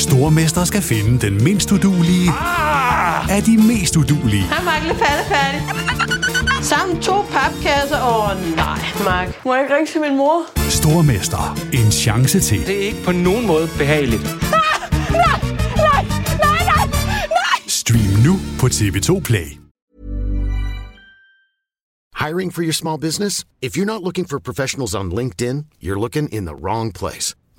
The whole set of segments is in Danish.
Stormester skal finde den mindst udulige Ah! af de mest udulige. Hej, Mark. Lidt færdig. Sammen to papkasser. Åh, oh, nej, Mark. Må jeg ikke ringe til min mor? Stormester. En chance til. Det er ikke på nogen måde behageligt. Stream nu på TV2 Play. Hiring for your small business? If you're not looking for professionals on LinkedIn, you're looking in the wrong place.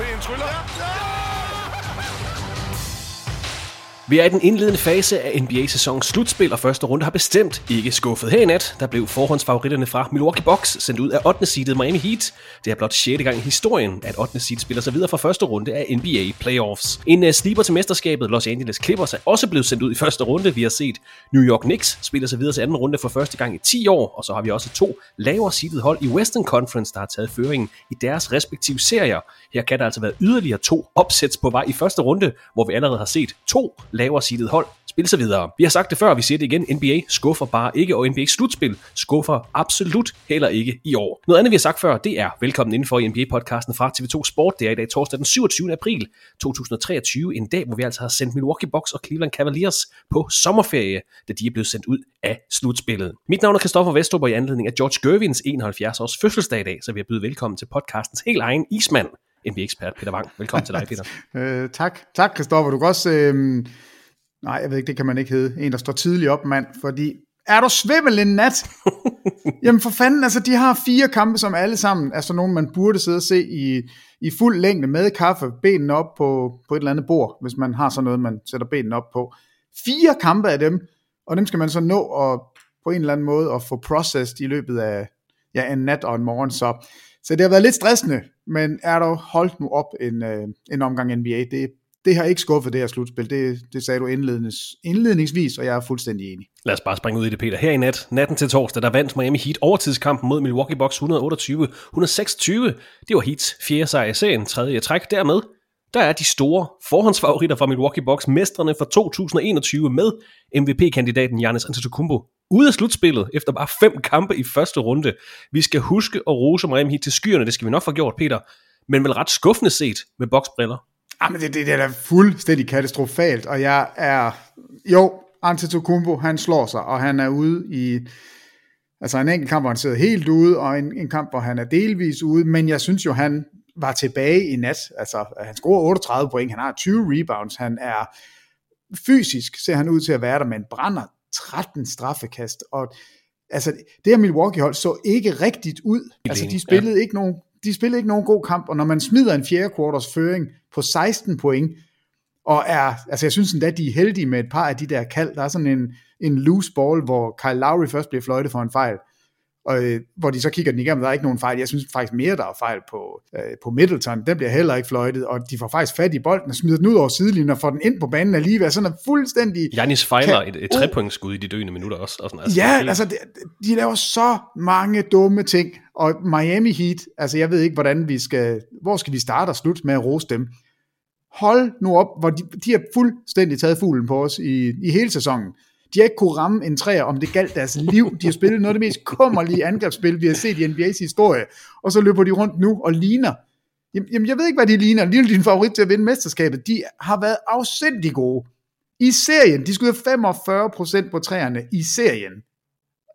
Igen? MVP'en tryller. Ja, ja! Vi er i den indledende fase af NBA-sæsonens slutspil, og første runde har bestemt ikke skuffet. Her i nat, der blev forhåndsfavoritterne fra Milwaukee Bucks sendt ud af 8. seedet Miami Heat. Det er blot 6. gang i historien, at 8. seed spiller sig videre fra første runde af NBA Playoffs. En øh, uh, sleeper til mesterskabet, Los Angeles Clippers, er også blevet sendt ud i første runde. Vi har set New York Knicks spiller sig videre til anden runde for første gang i 10 år, og så har vi også to lavere seedet hold i Western Conference, der har taget føringen i deres respektive serier. Her kan der altså være yderligere to opsæts på vej i første runde, hvor vi allerede har set to lavere seedet hold spille sig videre. Vi har sagt det før, vi siger det igen. NBA skuffer bare ikke, og NBA slutspil skuffer absolut heller ikke i år. Noget andet, vi har sagt før, det er velkommen indenfor i NBA-podcasten fra TV2 Sport. Det er i dag torsdag den 27. april 2023, en dag, hvor vi altså har sendt Milwaukee Bucks og Cleveland Cavaliers på sommerferie, da de er blevet sendt ud af slutspillet. Mit navn er Kristoffer Vestrup, og i anledning af George Gervins 71 års fødselsdag i dag, så vil jeg byde velkommen til podcastens helt egen ismand, NBA-ekspert Peter Wang. Velkommen til dig, Peter. øh, tak, tak Kristoffer. Du kan også... Øh... Nej, jeg ved ikke, det kan man ikke hedde. En, der står tidligt op, mand. Fordi, er du svimmel en nat? Jamen for fanden, altså de har fire kampe, som alle sammen er sådan nogle, man burde sidde og se i, i fuld længde med kaffe, benene op på, på et eller andet bord, hvis man har sådan noget, man sætter benene op på. Fire kampe af dem, og dem skal man så nå at, på en eller anden måde at få processed i løbet af ja, en nat og en morgen. Så, så det har været lidt stressende, men er der holdt nu op en, øh, en omgang NBA, det, det har ikke skuffet det her slutspil. Det, det sagde du indlednings, indledningsvis, og jeg er fuldstændig enig. Lad os bare springe ud i det, Peter. Her i nat, natten til torsdag, der vandt Miami Heat overtidskampen mod Milwaukee Bucks 128-126. Det var Heats fjerde sejr i serien, tredje træk. Dermed, der er de store forhåndsfavoritter fra Milwaukee Bucks, mestrene fra 2021 med MVP-kandidaten Giannis Antetokounmpo ude af slutspillet efter bare fem kampe i første runde. Vi skal huske at rose Miami Heat til skyerne, det skal vi nok få gjort, Peter. Men vel ret skuffende set med boksbriller. Jamen, det, det, det er da fuldstændig katastrofalt, og jeg er... Jo, Antetokounmpo, han slår sig, og han er ude i... Altså en enkelt kamp, hvor han sidder helt ude, og en, en kamp, hvor han er delvis ude, men jeg synes jo, han var tilbage i nat. Altså, han scorer 38 point, han har 20 rebounds, han er fysisk, ser han ud til at være der, men brænder 13 straffekast, og altså, det her Milwaukee-hold så ikke rigtigt ud. Altså, de spillede ja. ikke nogen de spillede ikke nogen god kamp, og når man smider en fjerde quarters føring på 16 point, og er, altså jeg synes endda, de er heldige med et par af de der kald, der er sådan en, en loose ball, hvor Kyle Lowry først bliver fløjtet for en fejl, og, øh, hvor de så kigger den igennem, der er ikke nogen fejl. Jeg synes faktisk mere, der er fejl på, øh, på Middleton. Den bliver heller ikke fløjtet, og de får faktisk fat i bolden og smider den ud over sidelinjen og får den ind på banen alligevel. Sådan er fuldstændig... Janis fejler et, et trepointsskud i de døende minutter også. Og sådan, altså, ja, helt... altså de, de laver så mange dumme ting, og Miami Heat, altså jeg ved ikke, hvordan vi skal, hvor skal vi starte og slutte med at rose dem. Hold nu op, hvor de, de har fuldstændig taget fuglen på os i, i hele sæsonen. De har ikke kunne ramme en træer, om det galt deres liv. De har spillet noget af det mest kummerlige angrebsspil, vi har set i NBA's historie. Og så løber de rundt nu og ligner. Jamen, jeg ved ikke, hvad de ligner. Lige din favorit til at vinde mesterskabet. De har været afsindig gode. I serien, de skyder 45% på træerne i serien.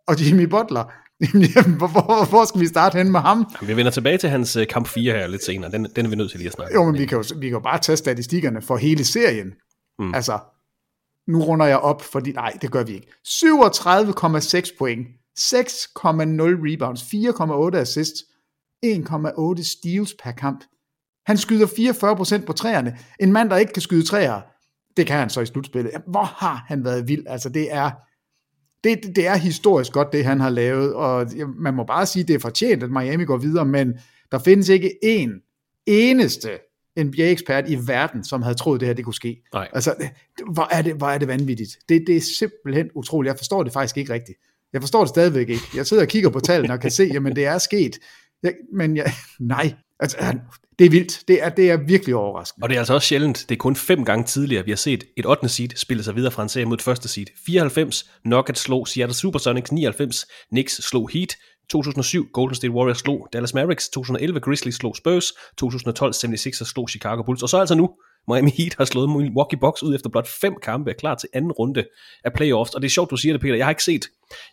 Og Jimmy Butler, Jamen, hvor, hvor, hvor skal vi starte hen med ham? Vi vender tilbage til hans øh, kamp 4 her lidt senere. Den, den er vi nødt til lige at snakke Jo, men vi kan jo, vi kan jo bare tage statistikkerne for hele serien. Mm. Altså, nu runder jeg op, fordi nej, det gør vi ikke. 37,6 point, 6,0 rebounds, 4,8 assists, 1,8 steals per kamp. Han skyder 44% på træerne. En mand, der ikke kan skyde træer, det kan han så i slutspillet. Hvor har han været vild? Altså, det er, det, det er historisk godt, det han har lavet, og man må bare sige, det er fortjent, at Miami går videre, men der findes ikke en eneste NBA-ekspert i verden, som havde troet, det her det kunne ske. Nej. Altså, hvor er det, hvor er det vanvittigt. Det, det er simpelthen utroligt. Jeg forstår det faktisk ikke rigtigt. Jeg forstår det stadigvæk ikke. Jeg sidder og kigger på tallene og kan se, jamen det er sket. Jeg, men jeg, nej, altså, det er vildt. Det er, det er virkelig overraskende. Og det er altså også sjældent. Det er kun fem gange tidligere, vi har set et 8. seed spille sig videre fra en serie mod et første seed. 94, Nuggets slog Seattle Supersonics 99, Knicks slog Heat, 2007 Golden State Warriors slog Dallas Mavericks, 2011 Grizzlies slog Spurs, 2012 76ers slog Chicago Bulls, og så altså nu Miami Heat har slået Milwaukee Bucks ud efter blot fem kampe, er klar til anden runde af playoffs, og det er sjovt, du siger det, Peter, jeg har ikke set,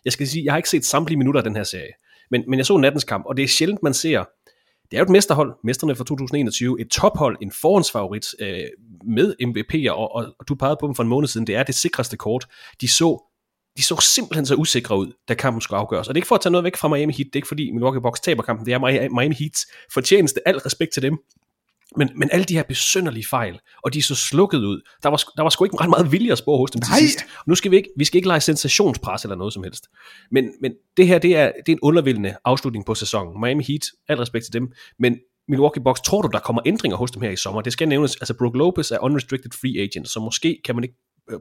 jeg skal sige, jeg har ikke set samtlige minutter af den her serie, men, men jeg så nattens kamp, og det er sjældent, man ser, det er jo et mesterhold, mesterne fra 2021, et tophold, en forhåndsfavorit øh, med MVP'er, og, og, og du pegede på dem for en måned siden, det er det sikreste kort. De så de så simpelthen så usikre ud, da kampen skulle afgøres. Og det er ikke for at tage noget væk fra Miami Heat, det er ikke fordi Milwaukee Bucks taber kampen, det er Miami Heats fortjeneste, al respekt til dem. Men, men alle de her besønderlige fejl, og de er så slukket ud. Der var, der var sgu ikke ret meget vilje at spore hos dem til Nej. sidst. Nu skal vi ikke, vi skal ikke lege sensationspres eller noget som helst. Men, men det her, det er, det er en undervældende afslutning på sæsonen. Miami Heat, al respekt til dem, men Milwaukee Bucks, tror du, der kommer ændringer hos dem her i sommer? Det skal nævnes, altså Brook Lopez er unrestricted free agent, så måske kan man ikke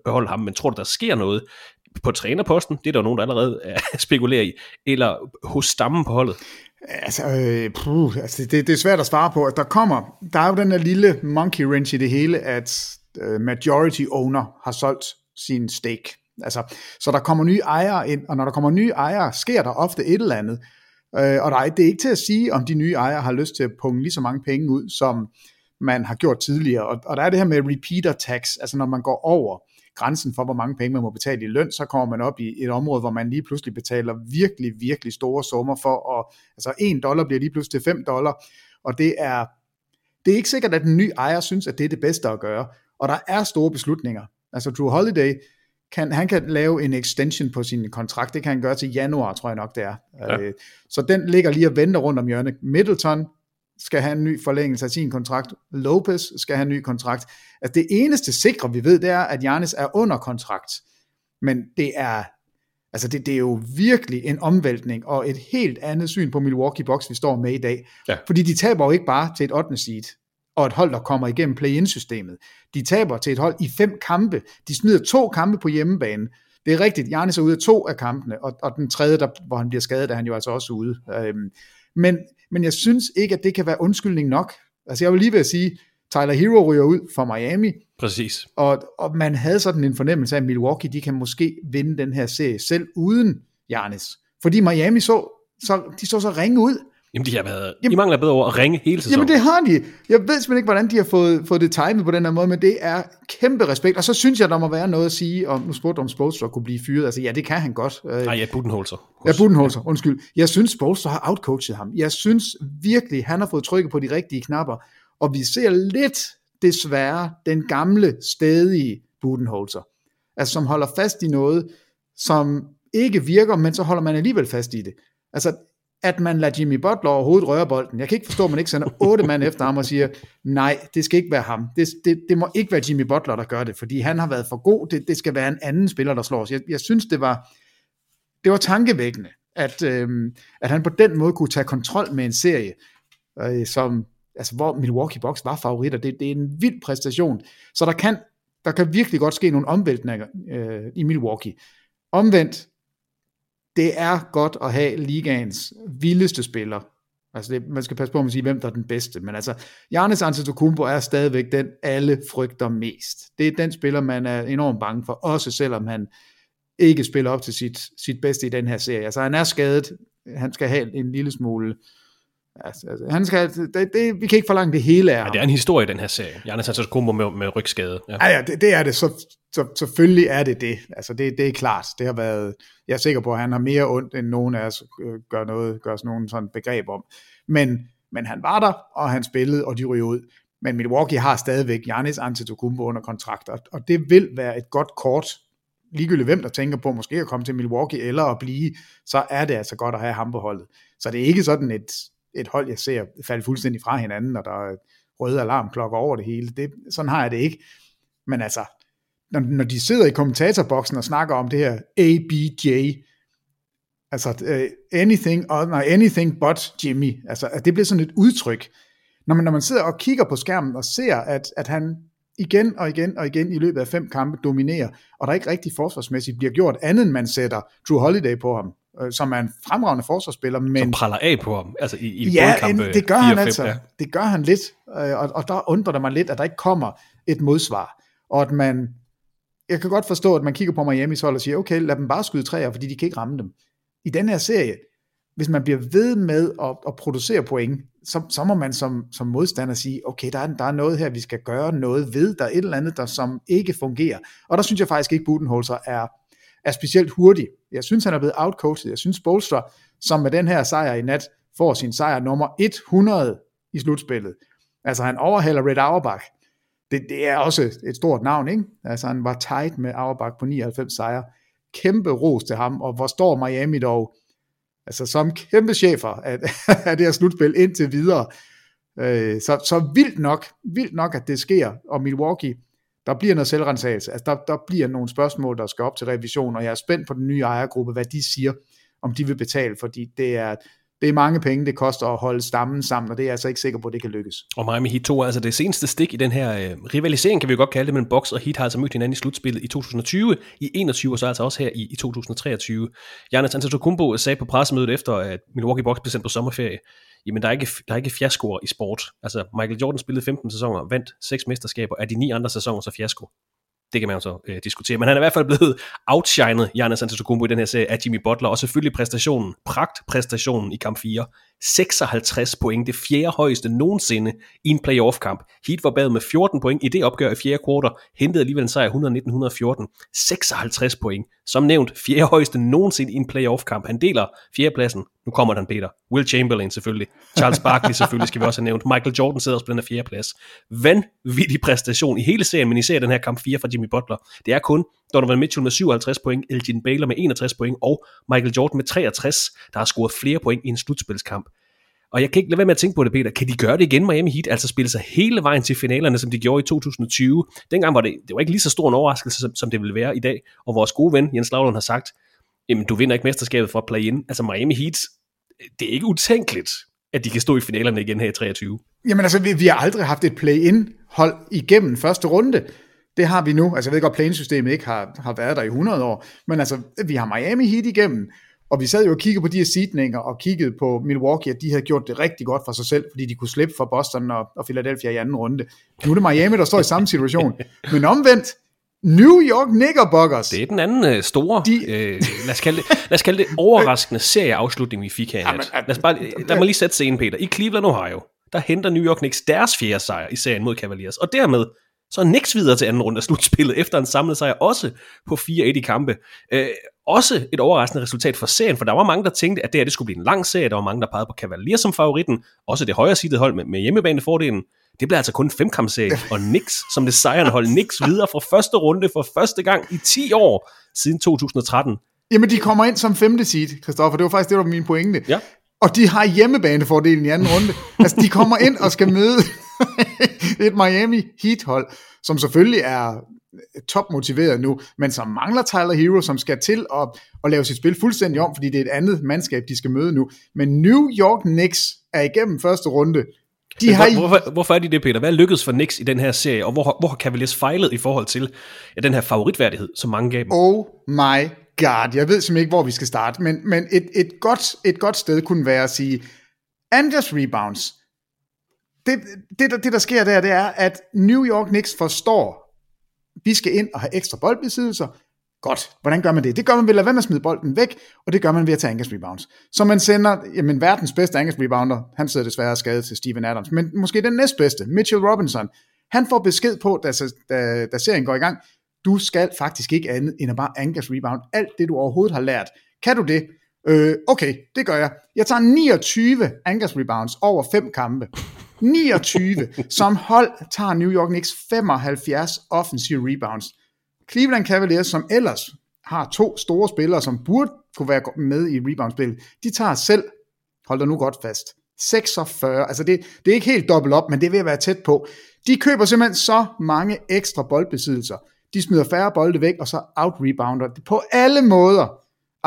beholde ham, men tror du, der sker noget på trænerposten? Det er der jo nogen, der allerede spekulerer i. Eller hos stammen på holdet? Altså, øh, puh, altså det, det er svært at svare på. Altså, der kommer, der er jo den der lille monkey wrench i det hele, at øh, majority owner har solgt sin stake. Altså, så der kommer nye ejere ind, og når der kommer nye ejere, sker der ofte et eller andet. Øh, og der er, det er ikke til at sige, om de nye ejere har lyst til at punge lige så mange penge ud, som man har gjort tidligere. Og, og der er det her med repeater tax, altså når man går over grænsen for, hvor mange penge man må betale i løn, så kommer man op i et område, hvor man lige pludselig betaler virkelig, virkelig store summer for, at, altså 1 dollar bliver lige pludselig til 5 dollar, og det er, det er ikke sikkert, at den nye ejer synes, at det er det bedste at gøre, og der er store beslutninger. Altså Drew Holiday, kan, han kan lave en extension på sin kontrakt, det kan han gøre til januar, tror jeg nok det er. Ja. Øh, så den ligger lige og venter rundt om hjørnet. Middleton skal have en ny forlængelse af sin kontrakt. Lopez skal have en ny kontrakt. Altså det eneste sikre, vi ved, det er, at Giannis er under kontrakt. Men det er, altså det, det er jo virkelig en omvæltning og et helt andet syn på Milwaukee Bucks, vi står med i dag. Ja. Fordi de taber jo ikke bare til et 8. seed og et hold, der kommer igennem play-in-systemet. De taber til et hold i fem kampe. De smider to kampe på hjemmebane. Det er rigtigt, Giannis er ude af to af kampene, og, og den tredje, der, hvor han bliver skadet, er han jo altså også ude. Øhm, men, men jeg synes ikke, at det kan være undskyldning nok. Altså jeg vil lige ved at sige, Tyler Hero ryger ud fra Miami. Præcis. Og, og man havde sådan en fornemmelse af, at Milwaukee, de kan måske vinde den her serie selv uden Giannis. Fordi Miami så, så, de så så ringe ud. Jamen, de har været, Jamen, de mangler bedre over at ringe hele sæsonen. Jamen, det har de. Jeg ved simpelthen ikke, hvordan de har fået, fået det timet på den her måde, men det er kæmpe respekt. Og så synes jeg, der må være noget at sige, om nu spurgte om Spolstra kunne blive fyret. Altså, ja, det kan han godt. Nej, ja, Budenholzer. Ja, Budenholzer, undskyld. Jeg synes, Spolstra har outcoachet ham. Jeg synes virkelig, han har fået trykket på de rigtige knapper. Og vi ser lidt, desværre, den gamle, stedige Budenholzer. Altså, som holder fast i noget, som ikke virker, men så holder man alligevel fast i det. Altså, at man lader Jimmy Butler overhovedet røre bolden. Jeg kan ikke forstå, at man ikke sender otte mand efter ham og siger, nej, det skal ikke være ham. Det, det, det må ikke være Jimmy Butler, der gør det, fordi han har været for god. Det, det skal være en anden spiller, der slår os. Jeg, jeg synes, det var, det var tankevækkende, at, øh, at han på den måde kunne tage kontrol med en serie, øh, som, altså, hvor Milwaukee Bucks var favoritter. Det, det er en vild præstation. Så der kan, der kan virkelig godt ske nogle omvæltninger øh, i Milwaukee. Omvendt, det er godt at have ligaens vildeste spiller. Altså det, man skal passe på at sige, hvem der er den bedste. Men altså, Giannis Antetokounmpo er stadigvæk den, alle frygter mest. Det er den spiller, man er enormt bange for, også selvom han ikke spiller op til sit, sit bedste i den her serie. Altså han er skadet, han skal have en lille smule Altså, altså, han skal, det, det, vi kan ikke forlange det hele af ja, det er en historie, den her serie. Giannis Antetokounmpo med, med rygskade. Ja, ja, ja det, det er det. Så, så, selvfølgelig er det det. Altså, det, det er klart. Det har været, jeg er sikker på, at han har mere ondt, end nogen af os øh, gør, noget, gør sådan nogen sådan begreb om. Men, men han var der, og han spillede, og de ryger ud. Men Milwaukee har stadigvæk Giannis Antetokounmpo under kontrakt, og, og det vil være et godt kort ligegyldigt hvem der tænker på måske at komme til Milwaukee eller at blive, så er det altså godt at have ham på holdet. Så det er ikke sådan et, et hold, jeg ser falde fuldstændig fra hinanden, og der er røde alarmklokker over det hele. Det, sådan har jeg det ikke. Men altså, når, når de sidder i kommentatorboksen og snakker om det her ABJ, altså uh, anything, uh, nej, anything but Jimmy, altså at det bliver sådan et udtryk. Når man, når man sidder og kigger på skærmen og ser, at, at han igen og igen og igen i løbet af fem kampe dominerer, og der ikke rigtig forsvarsmæssigt bliver gjort andet, end man sætter Drew Holiday på ham, øh, som er en fremragende forsvarsspiller. Men, som praller af på ham, altså i, i ja, kampe det gør 4, han 5, altså. Ja. Det gør han lidt, øh, og, og der undrer det mig lidt, at der ikke kommer et modsvar, og at man, jeg kan godt forstå, at man kigger på Miami's hold og siger, okay, lad dem bare skyde træer, fordi de kan ikke ramme dem. I den her serie, hvis man bliver ved med at, at producere point, så, så må man som, som modstander sige, okay, der er, der er noget her, vi skal gøre noget ved, der er et eller andet, der som ikke fungerer. Og der synes jeg faktisk ikke, Budenholzer er, er specielt hurtig. Jeg synes, han er blevet outcoached. Jeg synes, Bolster, som med den her sejr i nat, får sin sejr nummer 100 i slutspillet. Altså han overhaler Red Auerbach. Det, det er også et stort navn, ikke? Altså han var tight med Auerbach på 99 sejre. Kæmpe ros til ham, og hvor står Miami dog altså som kæmpe chefer af, af det her slutspil indtil videre. Øh, så, så vildt nok, vildt nok, at det sker, og Milwaukee, der bliver noget selvrensagelse. Altså der, der bliver nogle spørgsmål, der skal op til revision, og jeg er spændt på den nye ejergruppe, hvad de siger, om de vil betale, fordi det er, det er mange penge, det koster at holde stammen sammen, og det er jeg altså ikke sikker på, at det kan lykkes. Og Miami Heat 2 er altså det seneste stik i den her øh, rivalisering, kan vi jo godt kalde det, men Box og Heat har altså mødt hinanden i slutspillet i 2020, i 21 og så altså også her i, i 2023. Giannis Antetokounmpo sagde på pressemødet efter, at Milwaukee Bucks blev sendt på sommerferie, jamen der er ikke, der er ikke fiaskoer i sport. Altså Michael Jordan spillede 15 sæsoner, vandt 6 mesterskaber, er de ni andre sæsoner så fiasko det kan man jo så øh, diskutere. Men han er i hvert fald blevet outshined, Giannis Antetokounmpo, i den her serie af Jimmy Butler, og selvfølgelig præstationen, pragtpræstationen i kamp 4. 56 point, det fjerde højeste nogensinde i en playoff-kamp. Heat var bag med 14 point i det opgør i fjerde kvartal, hentede alligevel en sejr 119-114. 56 point. Som nævnt, fjerde højeste nogensinde i en playoff-kamp. Han deler fjerdepladsen. Nu kommer den, Peter. Will Chamberlain selvfølgelig. Charles Barkley selvfølgelig skal vi også have nævnt. Michael Jordan sidder også på den her fjerdeplads. Vanvittig præstation i hele serien, men især den her kamp 4 fra Jimmy Butler. Det er kun Donovan Mitchell med 57 point, Elgin Baylor med 61 point og Michael Jordan med 63, der har scoret flere point i en slutspilskamp. Og jeg kan ikke lade være med at tænke på det, Peter. Kan de gøre det igen, Miami Heat? Altså spille sig hele vejen til finalerne, som de gjorde i 2020. Dengang var det, det var ikke lige så stor en overraskelse, som, som det vil være i dag. Og vores gode ven, Jens Lavlund, har sagt, jamen du vinder ikke mesterskabet for at play-in. Altså Miami Heat, det er ikke utænkeligt, at de kan stå i finalerne igen her i 23. Jamen altså, vi, vi har aldrig haft et play-in hold igennem første runde. Det har vi nu. Altså jeg ved godt, play-in-systemet ikke har, har været der i 100 år, men altså, vi har Miami Heat igennem, og vi sad jo og kiggede på de her seedninger, og kiggede på Milwaukee, at de havde gjort det rigtig godt for sig selv, fordi de kunne slippe for Boston og, og Philadelphia i anden runde. Nu er det Miami, der står i samme situation. Men omvendt, New York Knickerbockers. Det er den anden uh, store, de... øh, lad, os kalde det, lad os kalde det overraskende serieafslutning, vi fik her i nat. Lad os bare, lad mig lige sætte scenen, Peter. I Cleveland, Ohio, der henter New York Knicks deres fjerde sejr i serien mod Cavaliers, og dermed så er Knicks videre til anden runde af slutspillet, efter en samlet sejr også på 4-1 i kampe. Øh, også et overraskende resultat for serien, for der var mange, der tænkte, at det her det skulle blive en lang serie. Der var mange, der pegede på Cavaliers som favoritten. Også det højre sidede hold med, med hjemmebanefordelen. Det blev altså kun en femkampserie, og Knicks som det sejrende hold. Knicks videre fra første runde for første gang i 10 år siden 2013. Jamen, de kommer ind som femte seed, Christoffer. Det var faktisk det, der var min pointe. Ja. Og de har hjemmebanefordelen i anden runde. altså, de kommer ind og skal møde et Miami Heat-hold, som selvfølgelig er top motiveret nu, men som mangler Tyler Hero, som skal til at, at lave sit spil fuldstændig om, fordi det er et andet mandskab, de skal møde nu. Men New York Knicks er igennem første runde. De Men har hvorfor, hvorfor er de det, Peter? Hvad er lykkedes for Knicks i den her serie, og hvor, hvor har Cavaliers fejlet i forhold til ja, den her favoritværdighed, som mange gav dem? Oh my god, jeg ved simpelthen ikke, hvor vi skal starte, men, men et, et, godt, et godt sted kunne være at sige, Anders rebounds, det, det, der, det, der sker der, det er, at New York Knicks forstår, vi skal ind og have ekstra boldbesiddelser. Godt. Hvordan gør man det? Det gør man ved at lade være med at smide bolden væk, og det gør man ved at tage angles rebounds. Så man sender, jamen verdens bedste angles rebounder, han sidder desværre skadet til Steven Adams, men måske den næstbedste, Mitchell Robinson, han får besked på, da, da, da serien går i gang, du skal faktisk ikke andet end at bare angles rebound. Alt det, du overhovedet har lært. Kan du det? Øh, okay, det gør jeg. Jeg tager 29 angles rebounds over fem kampe. 29. Som hold tager New York Knicks 75 offensive rebounds. Cleveland Cavaliers, som ellers har to store spillere, som burde kunne være med i reboundspillet, de tager selv, hold dig nu godt fast, 46. Altså det, det er ikke helt dobbelt op, men det vil at være tæt på. De køber simpelthen så mange ekstra boldbesiddelser. De smider færre bolde væk, og så out-rebounder på alle måder.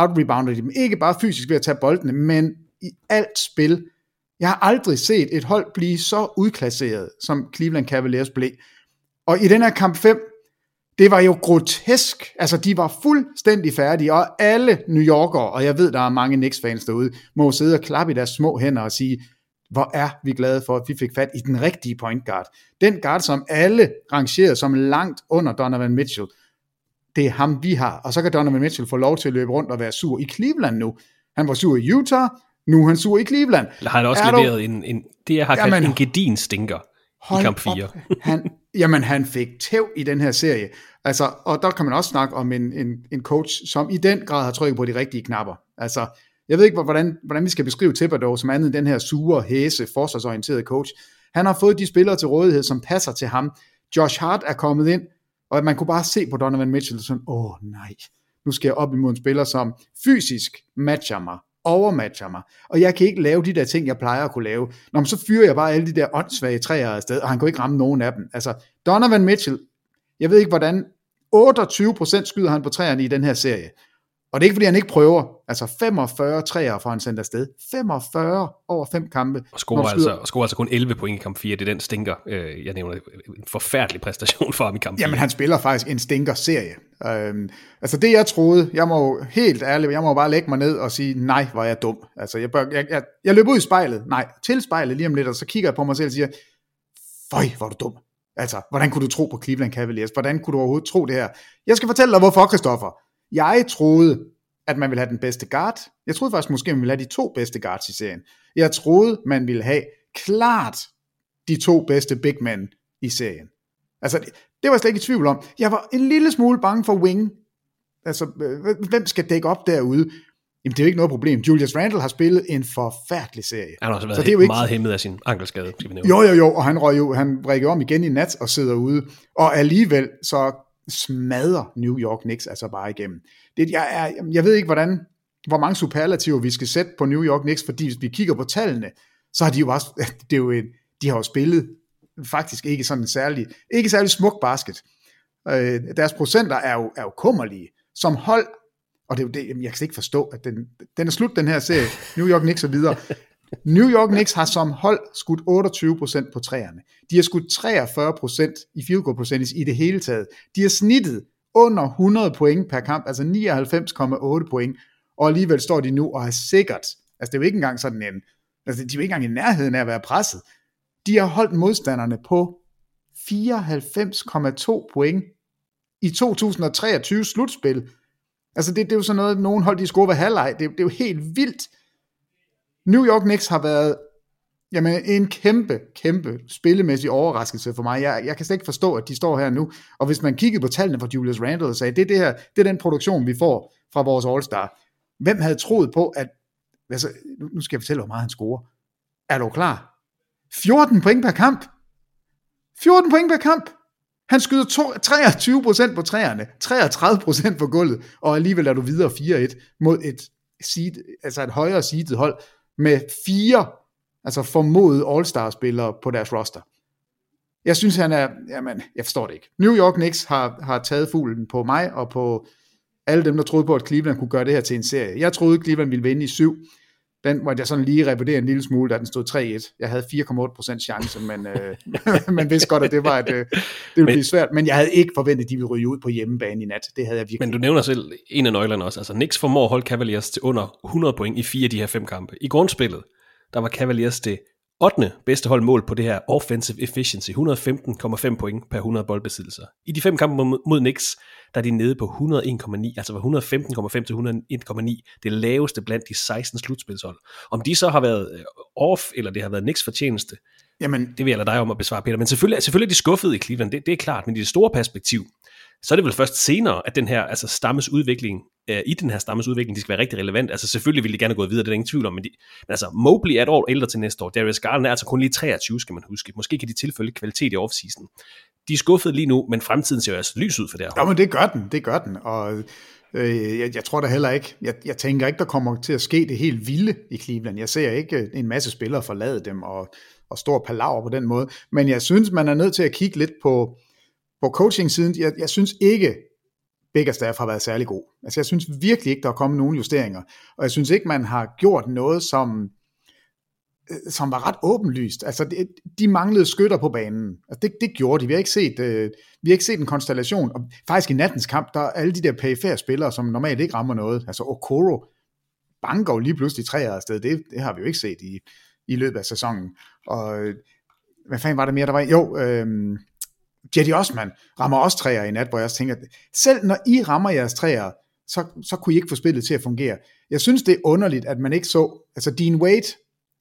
Out-rebounder de dem. Ikke bare fysisk ved at tage boldene, men i alt spil jeg har aldrig set et hold blive så udklasseret, som Cleveland Cavaliers blev. Og i den her kamp 5, det var jo grotesk. Altså, de var fuldstændig færdige, og alle New Yorkere, og jeg ved, der er mange Knicks-fans derude, må sidde og klappe i deres små hænder og sige, hvor er vi glade for, at vi fik fat i den rigtige point guard. Den guard, som alle rangerede som langt under Donovan Mitchell. Det er ham, vi har. Og så kan Donovan Mitchell få lov til at løbe rundt og være sur i Cleveland nu. Han var sur i Utah, nu er han sur i Cleveland. Eller har han også er leveret du... en, en, det, jeg har kaldt jamen, en gedin stinker i kamp 4. han, jamen, han fik tæv i den her serie. Altså, og der kan man også snakke om en, en, en coach, som i den grad har trykket på de rigtige knapper. Altså, jeg ved ikke, hvordan, hvordan vi skal beskrive Thibodeau som andet end den her sure, hæse, forsvarsorienterede coach. Han har fået de spillere til rådighed, som passer til ham. Josh Hart er kommet ind, og man kunne bare se på Donovan Mitchell sådan, åh nej, nu skal jeg op imod en spiller, som fysisk matcher mig, overmatcher mig, og jeg kan ikke lave de der ting, jeg plejer at kunne lave. Nå, men så fyrer jeg bare alle de der åndssvage træer afsted, og han kunne ikke ramme nogen af dem. Altså, Donovan Mitchell, jeg ved ikke hvordan, 28% skyder han på træerne i den her serie. Og det er ikke, fordi han ikke prøver. Altså 45 træer får han sendt afsted. 45 over fem kampe. Og scorer, altså, og scorer altså kun 11 point i kamp 4. Det er den stinker, øh, jeg nævner. En forfærdelig præstation for ham i kamp 4. Jamen han spiller faktisk en stinker-serie. Øhm, altså det jeg troede, jeg må helt ærligt, jeg må bare lægge mig ned og sige, nej, hvor er jeg dum. Altså jeg, bør, jeg, jeg, jeg løber ud i spejlet. Nej, til spejlet lige om lidt, og så kigger jeg på mig selv og siger, føj, hvor er du dum. Altså, hvordan kunne du tro på Cleveland Cavaliers? Hvordan kunne du overhovedet tro det her? Jeg skal fortælle dig, hvorfor, Christoffer. Jeg troede, at man ville have den bedste guard. Jeg troede faktisk måske, man ville have de to bedste guards i serien. Jeg troede, man ville have klart de to bedste big men i serien. Altså, det, det var jeg slet ikke i tvivl om. Jeg var en lille smule bange for wing. Altså, hvem skal dække op derude? Jamen, det er jo ikke noget problem. Julius Randle har spillet en forfærdelig serie. Han har også været så det er jo ikke... meget hæmmet af sin ankelskade. Jo, jo, jo, og han røg jo, han brækker om igen i nat og sidder ude. Og alligevel, så smadrer New York Knicks altså bare igennem. Det, jeg, er, jeg ved ikke, hvordan, hvor mange superlativer vi skal sætte på New York Knicks, fordi hvis vi kigger på tallene, så har de jo også, det er jo en, de har jo spillet faktisk ikke sådan en særlig, ikke særlig smuk basket. Øh, deres procenter er jo, er jo kummerlige. Som hold, og det er jo det, jeg kan ikke forstå, at den, den er slut, den her serie, New York Knicks og videre. New York Knicks har som hold skudt 28% på træerne. De har skudt 43% i field goal percentage i det hele taget. De har snittet under 100 point per kamp, altså 99,8 point, og alligevel står de nu og har sikkert, altså det er jo ikke engang sådan en, altså de er jo ikke engang i nærheden af at være presset. De har holdt modstanderne på 94,2 point i 2023 slutspil. Altså det, det er jo sådan noget, nogen hold de scorer ved halvleg, det, det er jo helt vildt. New York Knicks har været jamen, en kæmpe, kæmpe spillemæssig overraskelse for mig. Jeg, jeg kan slet ikke forstå, at de står her nu. Og hvis man kiggede på tallene fra Julius Randle og sagde, det er, det her, det er den produktion, vi får fra vores All-Star. Hvem havde troet på, at... Altså, nu skal jeg fortælle, hvor meget han scorer. Er du klar? 14 point per kamp. 14 point per kamp. Han skyder to, 23% på træerne, 33% på gulvet, og alligevel er du videre 4-1 mod et, seed, altså et højere seedet hold, med fire, altså formodet All-Star-spillere på deres roster. Jeg synes, han er, jamen, jeg forstår det ikke. New York Knicks har, har taget fuglen på mig og på alle dem, der troede på, at Cleveland kunne gøre det her til en serie. Jeg troede, Cleveland ville vinde i syv. Den måtte jeg sådan lige revurdere en lille smule, da den stod 3-1. Jeg havde 4,8% chance, men øh, man vidste godt, at det var et, øh, det ville blive svært. Men jeg havde ikke forventet, at de ville ryge ud på hjemmebane i nat. Det havde jeg virkelig. Men du nævner selv en af nøglerne også. Altså, Knicks formår at holde Cavaliers til under 100 point i fire af de her fem kampe. I grundspillet, der var Cavaliers det 8. bedste hold mål på det her offensive efficiency, 115,5 point per 100 boldbesiddelser. I de fem kampe mod, Knicks, der er de nede på 101,9, altså var 115,5 til 101,9, det laveste blandt de 16 slutspilshold. Om de så har været øh, off, eller det har været Knicks fortjeneste, Jamen, det vil jeg lade dig om at besvare, Peter. Men selvfølgelig, selvfølgelig er de skuffet i Cleveland, det, det er klart, men i det store perspektiv, så er det vel først senere, at den her altså stammes udvikling, øh, i den her stammes udvikling, de skal være rigtig relevant. Altså selvfølgelig ville de gerne gå videre, det er der ingen tvivl om, men, de, men altså Mobley er et år ældre til næste år. Darius Garland er altså kun lige 23, skal man huske. Måske kan de tilfælde kvalitet i offseason. De er skuffet lige nu, men fremtiden ser jo altså lys ud for det her. Ja, men det gør den, det gør den. Og øh, jeg, jeg tror da heller ikke, jeg, jeg tænker ikke, der kommer til at ske det helt vilde i Cleveland. Jeg ser ikke øh, en masse spillere forlade dem og, og stor palaver på den måde. Men jeg synes, man er nødt til at kigge lidt på, på coaching-siden. Jeg, jeg synes ikke, Bickerstaff har været særlig god. Altså jeg synes virkelig ikke, der er kommet nogen justeringer. Og jeg synes ikke, man har gjort noget, som, øh, som var ret åbenlyst. Altså det, de manglede skytter på banen. Altså det, det gjorde de. Vi har ikke set, øh, vi har ikke set en konstellation. Og faktisk i nattens kamp, der er alle de der perifære spillere, som normalt ikke rammer noget. Altså Okoro banker jo lige pludselig træer afsted. Det, det har vi jo ikke set i, i løbet af sæsonen. Og øh, hvad fanden var det mere, der var? Jo, øh, Jetty Osman rammer også træer i nat, hvor jeg også tænker, selv når I rammer jeres træer, så, så kunne I ikke få spillet til at fungere. Jeg synes, det er underligt, at man ikke så, altså Dean Wade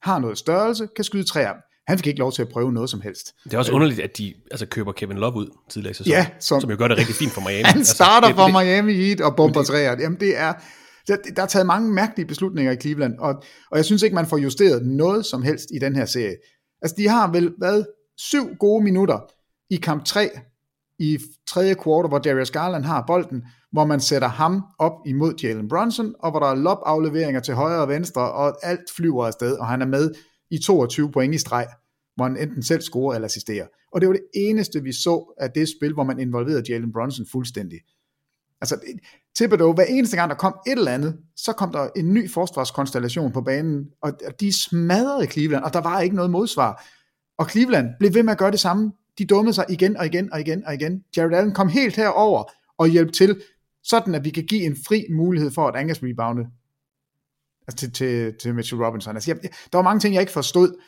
har noget størrelse, kan skyde træer. Han fik ikke lov til at prøve noget som helst. Det er også underligt, at de altså, køber Kevin Love ud tidligere i sæsonen, ja, som, som jo gør det rigtig fint for Miami. Han altså, starter det, for Miami Heat og bomber det, træer. Jamen det er, der, der er taget mange mærkelige beslutninger i Cleveland, og, og jeg synes ikke, man får justeret noget som helst i den her serie. Altså de har vel været syv gode minutter i kamp 3 i tredje kvartal, hvor Darius Garland har bolden, hvor man sætter ham op imod Jalen Brunson, og hvor der er lopafleveringer til højre og venstre, og alt flyver afsted, og han er med i 22 point i streg, hvor han enten selv scorer eller assisterer. Og det var det eneste, vi så af det spil, hvor man involverede Jalen Brunson fuldstændig. Altså, Thibodeau, hver eneste gang der kom et eller andet, så kom der en ny forsvarskonstellation på banen, og de smadrede Cleveland, og der var ikke noget modsvar. Og Cleveland blev ved med at gøre det samme de dummede sig igen og igen og igen og igen. Jared Allen kom helt herover og hjælp til, sådan at vi kan give en fri mulighed for at angrebsrebounde altså til, til, til Mitchell Robinson. Altså, jeg, der var mange ting, jeg ikke forstod,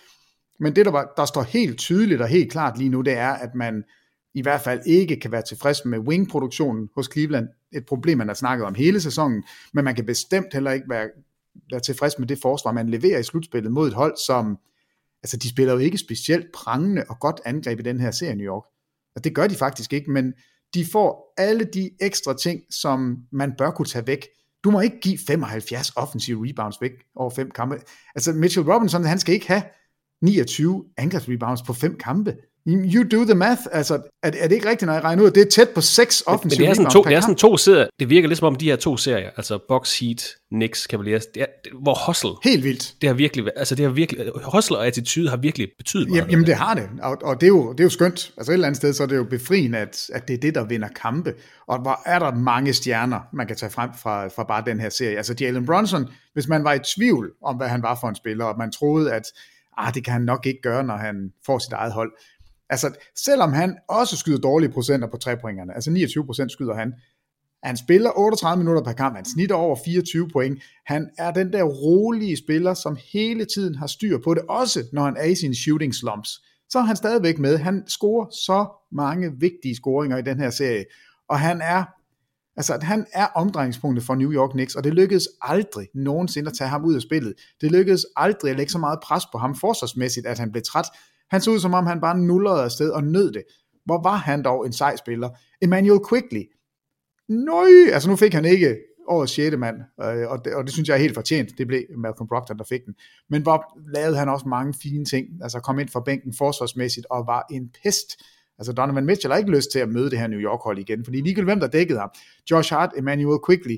men det, der, var, der står helt tydeligt og helt klart lige nu, det er, at man i hvert fald ikke kan være tilfreds med wing-produktionen hos Cleveland. Et problem, man har snakket om hele sæsonen, men man kan bestemt heller ikke være, være tilfreds med det forsvar, man leverer i slutspillet mod et hold, som altså de spiller jo ikke specielt prangende og godt angreb i den her serie New York. Og det gør de faktisk ikke, men de får alle de ekstra ting, som man bør kunne tage væk. Du må ikke give 75 offensive rebounds væk over fem kampe. Altså Mitchell Robinson, han skal ikke have 29 angrebsrebounds på fem kampe. You do the math. Altså, er, er det ikke rigtigt, når jeg regner ud, det er tæt på seks offensive men det er sådan to, det er sådan to serier. Det virker lidt som om de her to serier, altså Box Heat, Knicks, Cavaliers, det er, det, hvor hustle. Helt vildt. Det har virkelig, altså det har virkelig, hustle og attitude har virkelig betydet meget. Jamen, det har det, og, og det, er jo, det er jo skønt. Altså et eller andet sted, så er det jo befriende, at, at det er det, der vinder kampe. Og hvor er der mange stjerner, man kan tage frem fra, fra bare den her serie. Altså Jalen Brunson, hvis man var i tvivl om, hvad han var for en spiller, og man troede, at ah, det kan han nok ikke gøre, når han får sit eget hold, Altså, selvom han også skyder dårlige procenter på trepointerne, altså 29% skyder han, han spiller 38 minutter per kamp, han snitter over 24 point, han er den der rolige spiller, som hele tiden har styr på det, også når han er i sine shooting slumps. Så er han stadigvæk med, han scorer så mange vigtige scoringer i den her serie, og han er Altså, han er omdrejningspunktet for New York Knicks, og det lykkedes aldrig nogensinde at tage ham ud af spillet. Det lykkedes aldrig at lægge så meget pres på ham forsvarsmæssigt, at han blev træt. Han så ud som om, han bare nullerede afsted og nød det. Hvor var han dog en sej spiller? Emmanuel Quickly. Nøj, altså nu fik han ikke årets 6. mand, øh, og, det, og det synes jeg er helt fortjent. Det blev Malcolm Brogdon, der fik den. Men hvor lavede han også mange fine ting. Altså kom ind fra bænken forsvarsmæssigt og var en pest. Altså Donovan Mitchell har ikke lyst til at møde det her New York-hold igen, fordi ligegyldigt hvem der dækkede ham. Josh Hart, Emmanuel Quickly,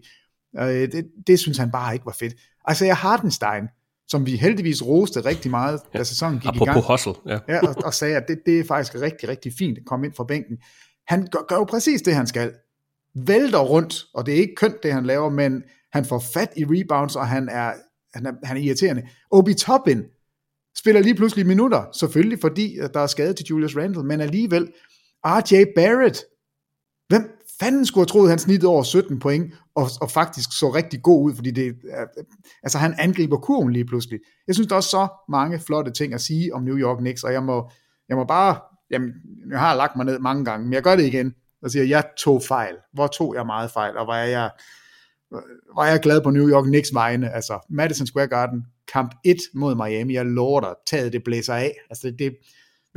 øh, det, det synes han bare ikke var fedt. Altså jeg Hardenstein, som vi heldigvis roste rigtig meget, da sæsonen gik Apropos i gang. hustle, ja. ja og, og sagde, at det, det er faktisk rigtig, rigtig fint at komme ind fra bænken. Han gør, gør jo præcis det, han skal. Vælter rundt, og det er ikke kønt, det han laver, men han får fat i rebounds, og han er, han er, han er irriterende. Obi Toppin spiller lige pludselig minutter, selvfølgelig fordi at der er skade til Julius Randle, men alligevel RJ Barrett, hvem fanden skulle have troet, han snittede over 17 point, og, og faktisk så rigtig god ud, fordi det, altså han angriber kurven lige pludselig. Jeg synes, der er så mange flotte ting at sige om New York Knicks, og jeg må, jeg må bare, jamen, jeg har lagt mig ned mange gange, men jeg gør det igen, og siger, jeg tog fejl. Hvor tog jeg meget fejl, og hvor er jeg, hvor er jeg glad på New York Knicks vegne, altså Madison Square Garden, kamp 1 mod Miami, jeg lover dig, taget det blæser af, altså det, det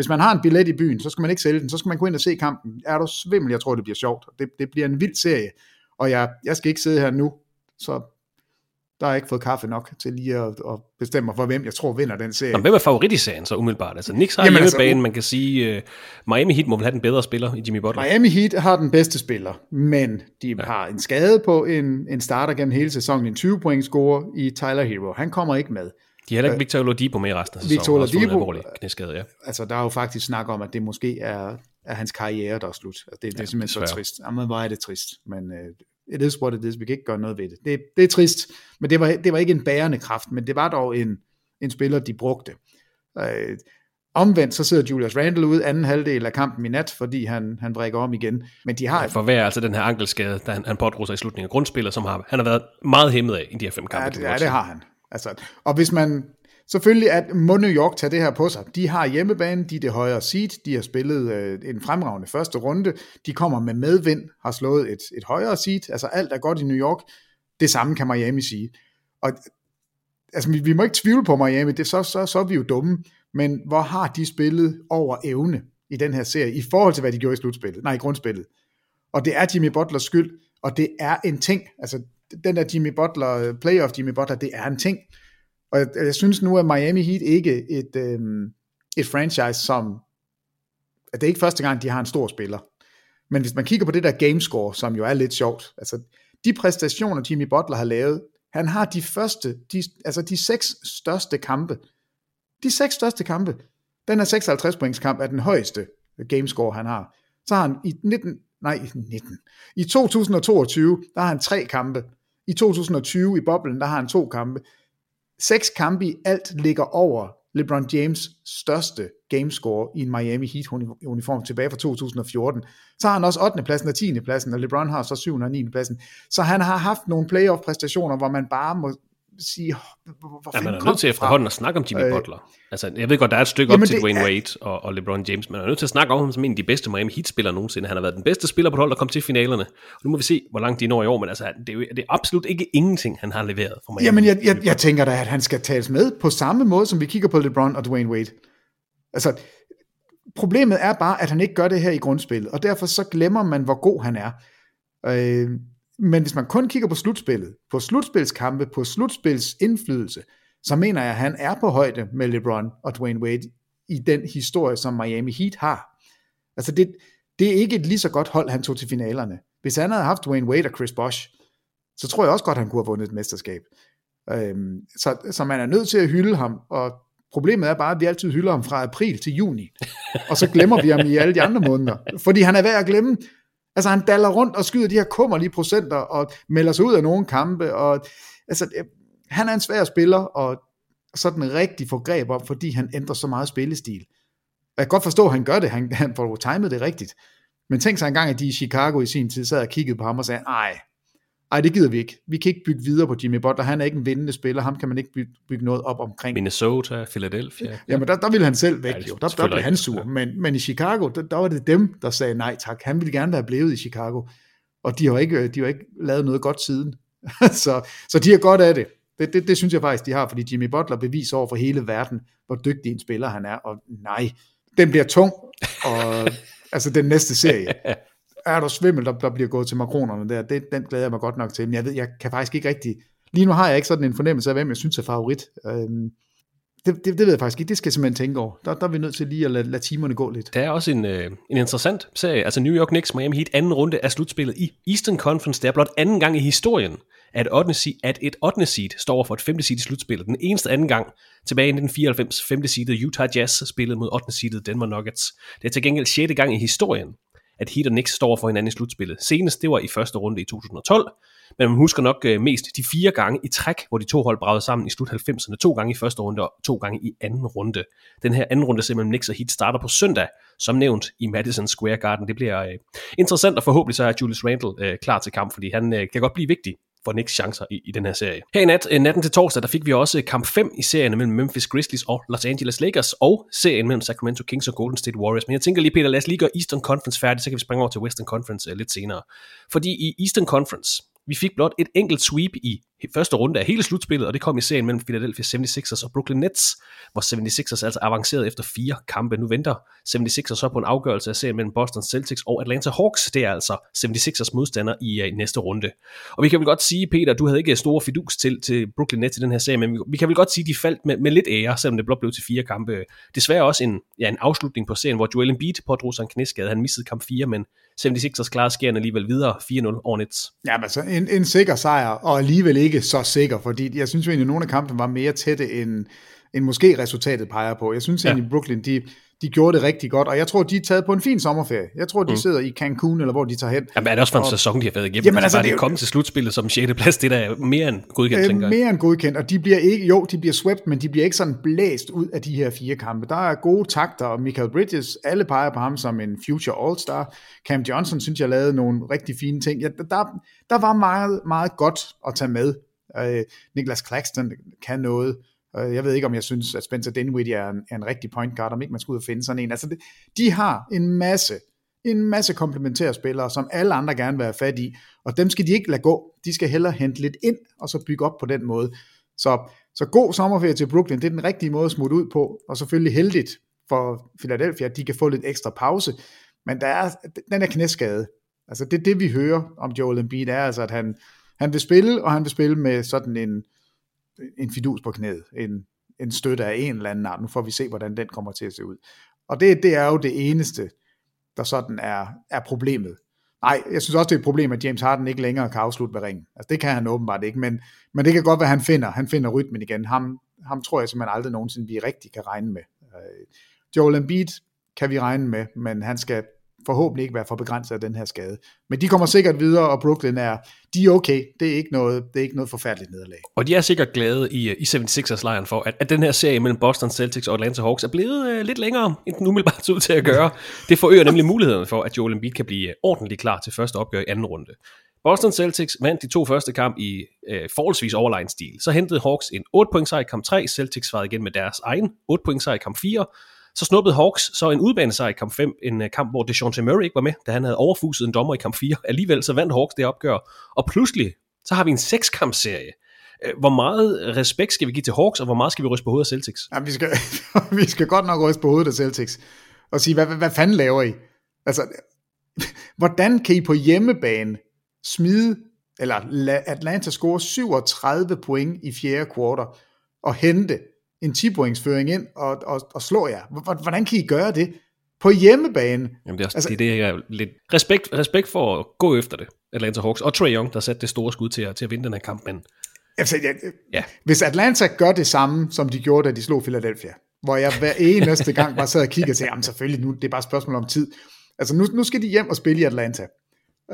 hvis man har en billet i byen, så skal man ikke sælge den, så skal man gå ind og se kampen. Er du svimmel, jeg tror, det bliver sjovt. Det, det bliver en vild serie, og jeg, jeg skal ikke sidde her nu, så der har jeg ikke fået kaffe nok til lige at, at bestemme mig for, hvem jeg tror vinder den serie. Jamen, hvem er favorit i serien så umiddelbart? Altså, Knicks har hjemmebane, altså, man kan sige, uh, Miami Heat må vel have den bedre spiller i Jimmy Butler. Miami Heat har den bedste spiller, men de ja. har en skade på en, en starter gennem hele sæsonen, en 20 point score i Tyler Hero. Han kommer ikke med. De har heller ikke Victor Oladipo med i resten af sæsonen. Victor Oladipo, knæskade, ja. altså der er jo faktisk snak om, at det måske er, er hans karriere, der er slut. Altså, det, det er ja, simpelthen så trist. Jamen, hvor er det trist. Men uh, it is what it is. Vi kan ikke gøre noget ved det. Det, det er trist, men det var, det var ikke en bærende kraft, men det var dog en, en spiller, de brugte. Uh, omvendt, så sidder Julius Randle ud anden halvdel af kampen i nat, fordi han, han brækker om igen. Men de har... Ja, for hver altså den her ankelskade, da han, han pådrog sig i slutningen af grundspillet, som har, han har været meget hæmmet af i de her fem kampe. Ja, det, ja, det har han. Altså, og hvis man, selvfølgelig at må New York tage det her på sig. De har hjemmebane, de er det højere seed, de har spillet øh, en fremragende første runde, de kommer med medvind, har slået et, et højere seed, altså alt er godt i New York. Det samme kan Miami sige. Og altså, vi, vi må ikke tvivle på Miami, det, så, så, så er vi jo dumme, men hvor har de spillet over evne i den her serie, i forhold til hvad de gjorde i slutspillet, nej i grundspillet. Og det er Jimmy Butlers skyld, og det er en ting, altså den der Jimmy Butler, øh, playoff Jimmy Butler, det er en ting. Og jeg, jeg synes nu, at Miami Heat ikke et, øh, et franchise, som... At det er ikke første gang, de har en stor spiller. Men hvis man kigger på det der gamescore, som jo er lidt sjovt, altså de præstationer, Jimmy Butler har lavet, han har de første, de, altså de seks største kampe. De seks største kampe. Den her 56 points kamp er den højeste øh, gamescore, han har. Så har han i 19, nej, 19. I 2022, der har han tre kampe. I 2020 i boblen, der har han to kampe. Seks kampe i alt ligger over LeBron James største gamescore i en Miami Heat uniform tilbage fra 2014. Så har han også 8. pladsen og 10. pladsen, og LeBron har så 7. og 9. pladsen. Så han har haft nogle playoff præstationer, hvor man bare må sige, hvor ja, man er nødt til efterhånden at snakke om Jimmy øh, Butler. Altså, jeg ved godt, der er et stykke op til Dwayne er... Wade og, og LeBron James, men man er nødt til at snakke om ham som en af de bedste Miami Heat-spillere nogensinde. Han har været den bedste spiller på et hold, der kom til finalerne. Og nu må vi se, hvor langt de når i år, men altså, det er, jo, det er absolut ikke ingenting, han har leveret for Miami. Jamen, jeg, jeg, jeg tænker da, at han skal tages med på samme måde, som vi kigger på LeBron og Dwayne Wade. Altså, problemet er bare, at han ikke gør det her i grundspillet, og derfor så glemmer man, hvor god han er. Øh, men hvis man kun kigger på slutspillet, på slutspilskampe, på slutspils indflydelse, så mener jeg, at han er på højde med LeBron og Dwayne Wade i den historie, som Miami Heat har. Altså det, det er ikke et lige så godt hold, han tog til finalerne. Hvis han havde haft Dwayne Wade og Chris Bosh, så tror jeg også godt, han kunne have vundet et mesterskab. Øhm, så, så man er nødt til at hylde ham, og problemet er bare, at vi altid hylder ham fra april til juni, og så glemmer vi ham i alle de andre måneder, fordi han er værd at glemme. Altså han daller rundt og skyder de her kummerlige procenter, og melder sig ud af nogle kampe, og altså, han er en svær spiller, og sådan rigtig få greb om, fordi han ændrer så meget spillestil. Jeg kan godt forstå, at han gør det, han, han får timet det rigtigt. Men tænk sig engang, at de i Chicago i sin tid sad og kiggede på ham og sagde, nej, ej, det gider vi ikke. Vi kan ikke bygge videre på Jimmy Butler. Han er ikke en vindende spiller. Ham kan man ikke bygge, bygge noget op omkring. Minnesota, Philadelphia. Ja. Jamen, der, der ville han selv væk. Ja, jo. Der, der blev han sur. Men, men i Chicago, der, der, var det dem, der sagde nej tak. Han ville gerne være blevet i Chicago. Og de har ikke, de har ikke lavet noget godt siden. så, så de har godt af det. Det, det. det synes jeg faktisk, de har, fordi Jimmy Butler beviser over for hele verden, hvor dygtig en spiller han er. Og nej, den bliver tung. Og, altså den næste serie. er der svimmel, der, der bliver gået til makronerne der, det, den glæder jeg mig godt nok til, men jeg ved, jeg kan faktisk ikke rigtig, lige nu har jeg ikke sådan en fornemmelse af, hvem jeg synes er favorit. Øhm, Det, det, det ved jeg faktisk ikke. Det skal jeg simpelthen tænke over. Der, der er vi nødt til lige at lade, lade timerne gå lidt. Der er også en, øh, en interessant serie, altså New York Knicks Miami Heat anden runde af slutspillet i Eastern Conference. Det er blot anden gang i historien, at, 8. seed, at et 8. seed står for et 5. seed i slutspillet. Den eneste anden gang tilbage i 1994, 5. seedet Utah Jazz spillede mod 8. seedet Denver Nuggets. Det er til gengæld 6. gang i historien, at Heat og Knicks står for hinanden i slutspillet. Senest det var i første runde i 2012, men man husker nok øh, mest de fire gange i træk, hvor de to hold bragede sammen i slut 90'erne. To gange i første runde og to gange i anden runde. Den her anden runde mellem Knicks og Heat starter på søndag, som nævnt i Madison Square Garden. Det bliver øh, interessant, og forhåbentlig så er Julius Randle øh, klar til kamp, fordi han øh, kan godt blive vigtig for Knicks chancer i, i den her serie. Her i nat, øh, natten til torsdag, der fik vi også kamp 5 i serien mellem Memphis Grizzlies og Los Angeles Lakers, og serien mellem Sacramento Kings og Golden State Warriors. Men jeg tænker lige, Peter, lad os lige gøre Eastern Conference færdig, så kan vi springe over til Western Conference uh, lidt senere. Fordi i Eastern Conference, vi fik blot et enkelt sweep i første runde af hele slutspillet, og det kom i serien mellem Philadelphia 76ers og Brooklyn Nets, hvor 76ers altså avancerede efter fire kampe. Nu venter 76ers så på en afgørelse af serien mellem Boston Celtics og Atlanta Hawks. Det er altså 76ers modstander i, uh, i næste runde. Og vi kan vel godt sige, Peter, du havde ikke store fidus til, til Brooklyn Nets i den her serie, men vi, vi kan vel godt sige, at de faldt med, med lidt ære, selvom det blot blev til fire kampe. Desværre også en, ja, en afslutning på serien, hvor Joel Embiid pådrog sig en knæskade. Han missede kamp 4, men 76ers klarede skærende alligevel videre 4-0 over Nets. Ja, men så en, en sikker sejr, og alligevel ikke så sikker, fordi jeg synes jo egentlig, at nogle af kampene var mere tætte, end, end måske resultatet peger på. Jeg synes egentlig, ja. Brooklyn, de, de gjorde det rigtig godt, og jeg tror, de er taget på en fin sommerferie. Jeg tror, de mm. sidder i Cancun, eller hvor de tager hen. Jamen er det også for en og, sæson, de har været igennem? Jamen altså, altså det er kommet til slutspillet som 6. plads, det der er mere end godkendt, øh, tænker jeg. Mere end godkendt, og de bliver ikke, jo, de bliver swept, men de bliver ikke sådan blæst ud af de her fire kampe. Der er gode takter, og Michael Bridges, alle peger på ham som en future all-star. Cam Johnson, synes jeg, lavede nogle rigtig fine ting. Ja, der, der var meget, meget godt at tage med. Uh, Niklas Claxton kan noget. Øh, jeg ved ikke, om jeg synes, at Spencer Dinwiddie er en, er en rigtig point guard, om ikke man skulle ud og finde sådan en. Altså, det, de har en masse, en masse komplementære spillere, som alle andre gerne vil have fat i, og dem skal de ikke lade gå. De skal hellere hente lidt ind, og så bygge op på den måde. Så, så god sommerferie til Brooklyn, det er den rigtige måde at smutte ud på, og selvfølgelig heldigt for Philadelphia, at de kan få lidt ekstra pause. Men der er, den er knæskade. Altså det, det vi hører om Joel Embiid, er altså, at han, han vil spille, og han vil spille med sådan en, en fidus på knæet, en, en støtte af en eller anden art. Nu får vi se, hvordan den kommer til at se ud. Og det, det er jo det eneste, der sådan er, er problemet. Nej, jeg synes også, det er et problem, at James Harden ikke længere kan afslutte ved ringen. Altså, det kan han åbenbart ikke, men, men det kan godt være, han finder, han finder rytmen igen. Ham, ham tror jeg simpelthen aldrig nogensinde, vi rigtig kan regne med. Øh, Joel Embiid kan vi regne med, men han skal forhåbentlig ikke være for begrænset af den her skade. Men de kommer sikkert videre, og Brooklyn er, de er okay. Det er ikke noget, det er ikke noget forfærdeligt nederlag. Og de er sikkert glade i, i 76ers-lejren for, at, at den her serie mellem Boston Celtics og Atlanta Hawks er blevet uh, lidt længere, end den umiddelbart ud til at gøre. Det forøger nemlig muligheden for, at Joel Embiid kan blive uh, ordentligt klar til første opgør i anden runde. Boston Celtics vandt de to første kamp i uh, forholdsvis overlegen stil. Så hentede Hawks en 8 point sejr i kamp 3. Celtics svarede igen med deres egen 8 point sejr i kamp 4. Så snuppede Hawks så en udbanesejr i kamp 5, en øh, kamp, hvor DeJounte Murray ikke var med, da han havde overfuset en dommer i kamp 4. Alligevel så vandt Hawks det opgør, og pludselig så har vi en sekskampserie. Øh, hvor meget respekt skal vi give til Hawks, og hvor meget skal vi ryste på hovedet af Celtics? Ja, vi, skal, vi skal godt nok ryste på hovedet af Celtics, og sige, hvad, hvad, hvad fanden laver I? Altså, hvordan kan I på hjemmebane smide, eller Atlanta score 37 point i fjerde kvartal, og hente en 10 føring ind og, og, og slå jer. Hvordan kan I gøre det? På hjemmebane. Jamen det er, også, altså, det, det er lidt respekt, respekt for at gå efter det, Atlanta Hawks. Og Trae Young, der satte det store skud til at, til at vinde den her kamp. Men... Altså, ja, ja. Hvis Atlanta gør det samme, som de gjorde, da de slog Philadelphia, hvor jeg hver eneste gang bare sad og kiggede sagde, jamen selvfølgelig, nu, det er bare et spørgsmål om tid. Altså nu, nu skal de hjem og spille i Atlanta.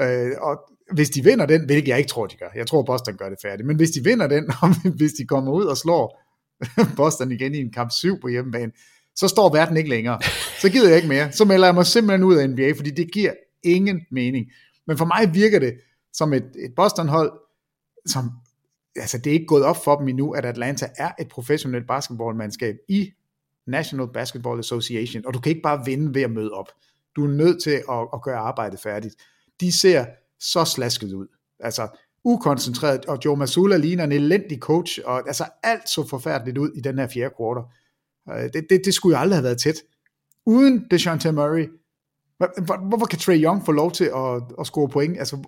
Øh, og hvis de vinder den, hvilket jeg ikke tror, de gør. Jeg tror, Boston gør det færdigt. Men hvis de vinder den, og hvis de kommer ud og slår Boston igen i en kamp 7 på hjemmebane, så står verden ikke længere. Så gider jeg ikke mere. Så melder jeg mig simpelthen ud af NBA, fordi det giver ingen mening. Men for mig virker det som et, et Boston-hold, som, altså det er ikke gået op for dem endnu, at Atlanta er et professionelt basketballmandskab i National Basketball Association, og du kan ikke bare vinde ved at møde op. Du er nødt til at, at gøre arbejdet færdigt. De ser så slasket ud. Altså, ukoncentreret, og Joe Masula ligner en elendig coach, og altså alt så forfærdeligt ud i den her fjerde kvartal. Øh, det, det, det skulle jo aldrig have været tæt. Uden DeJounte Murray, hvorfor kan Trey Young få lov til at, at score point? Altså,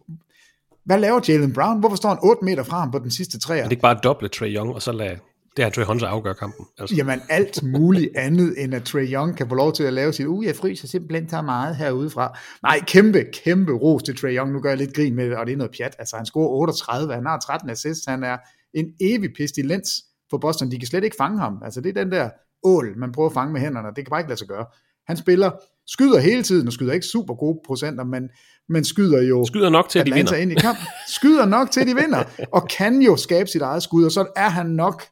hvad laver Jalen Brown? Hvorfor står han 8 meter fra ham på den sidste træer? Det er ikke bare doble Trey Young, og så lade det er Trey Hunter afgør kampen. Altså. Jamen alt muligt andet, end at Trey Young kan få lov til at lave sit, uh, jeg fryser simpelthen tager meget herude fra. Nej, kæmpe, kæmpe ros til Trey Young. Nu gør jeg lidt grin med det, og det er noget pjat. Altså, han scorer 38, han har 13 assists, han er en evig pestilens for Boston. De kan slet ikke fange ham. Altså, det er den der ål, man prøver at fange med hænderne. Det kan bare ikke lade sig gøre. Han spiller, skyder hele tiden, og skyder ikke super gode procenter, men, men skyder jo skyder nok til, at de vinder. ind i kamp. Skyder nok til, at de vinder, og kan jo skabe sit eget skud, og så er han nok,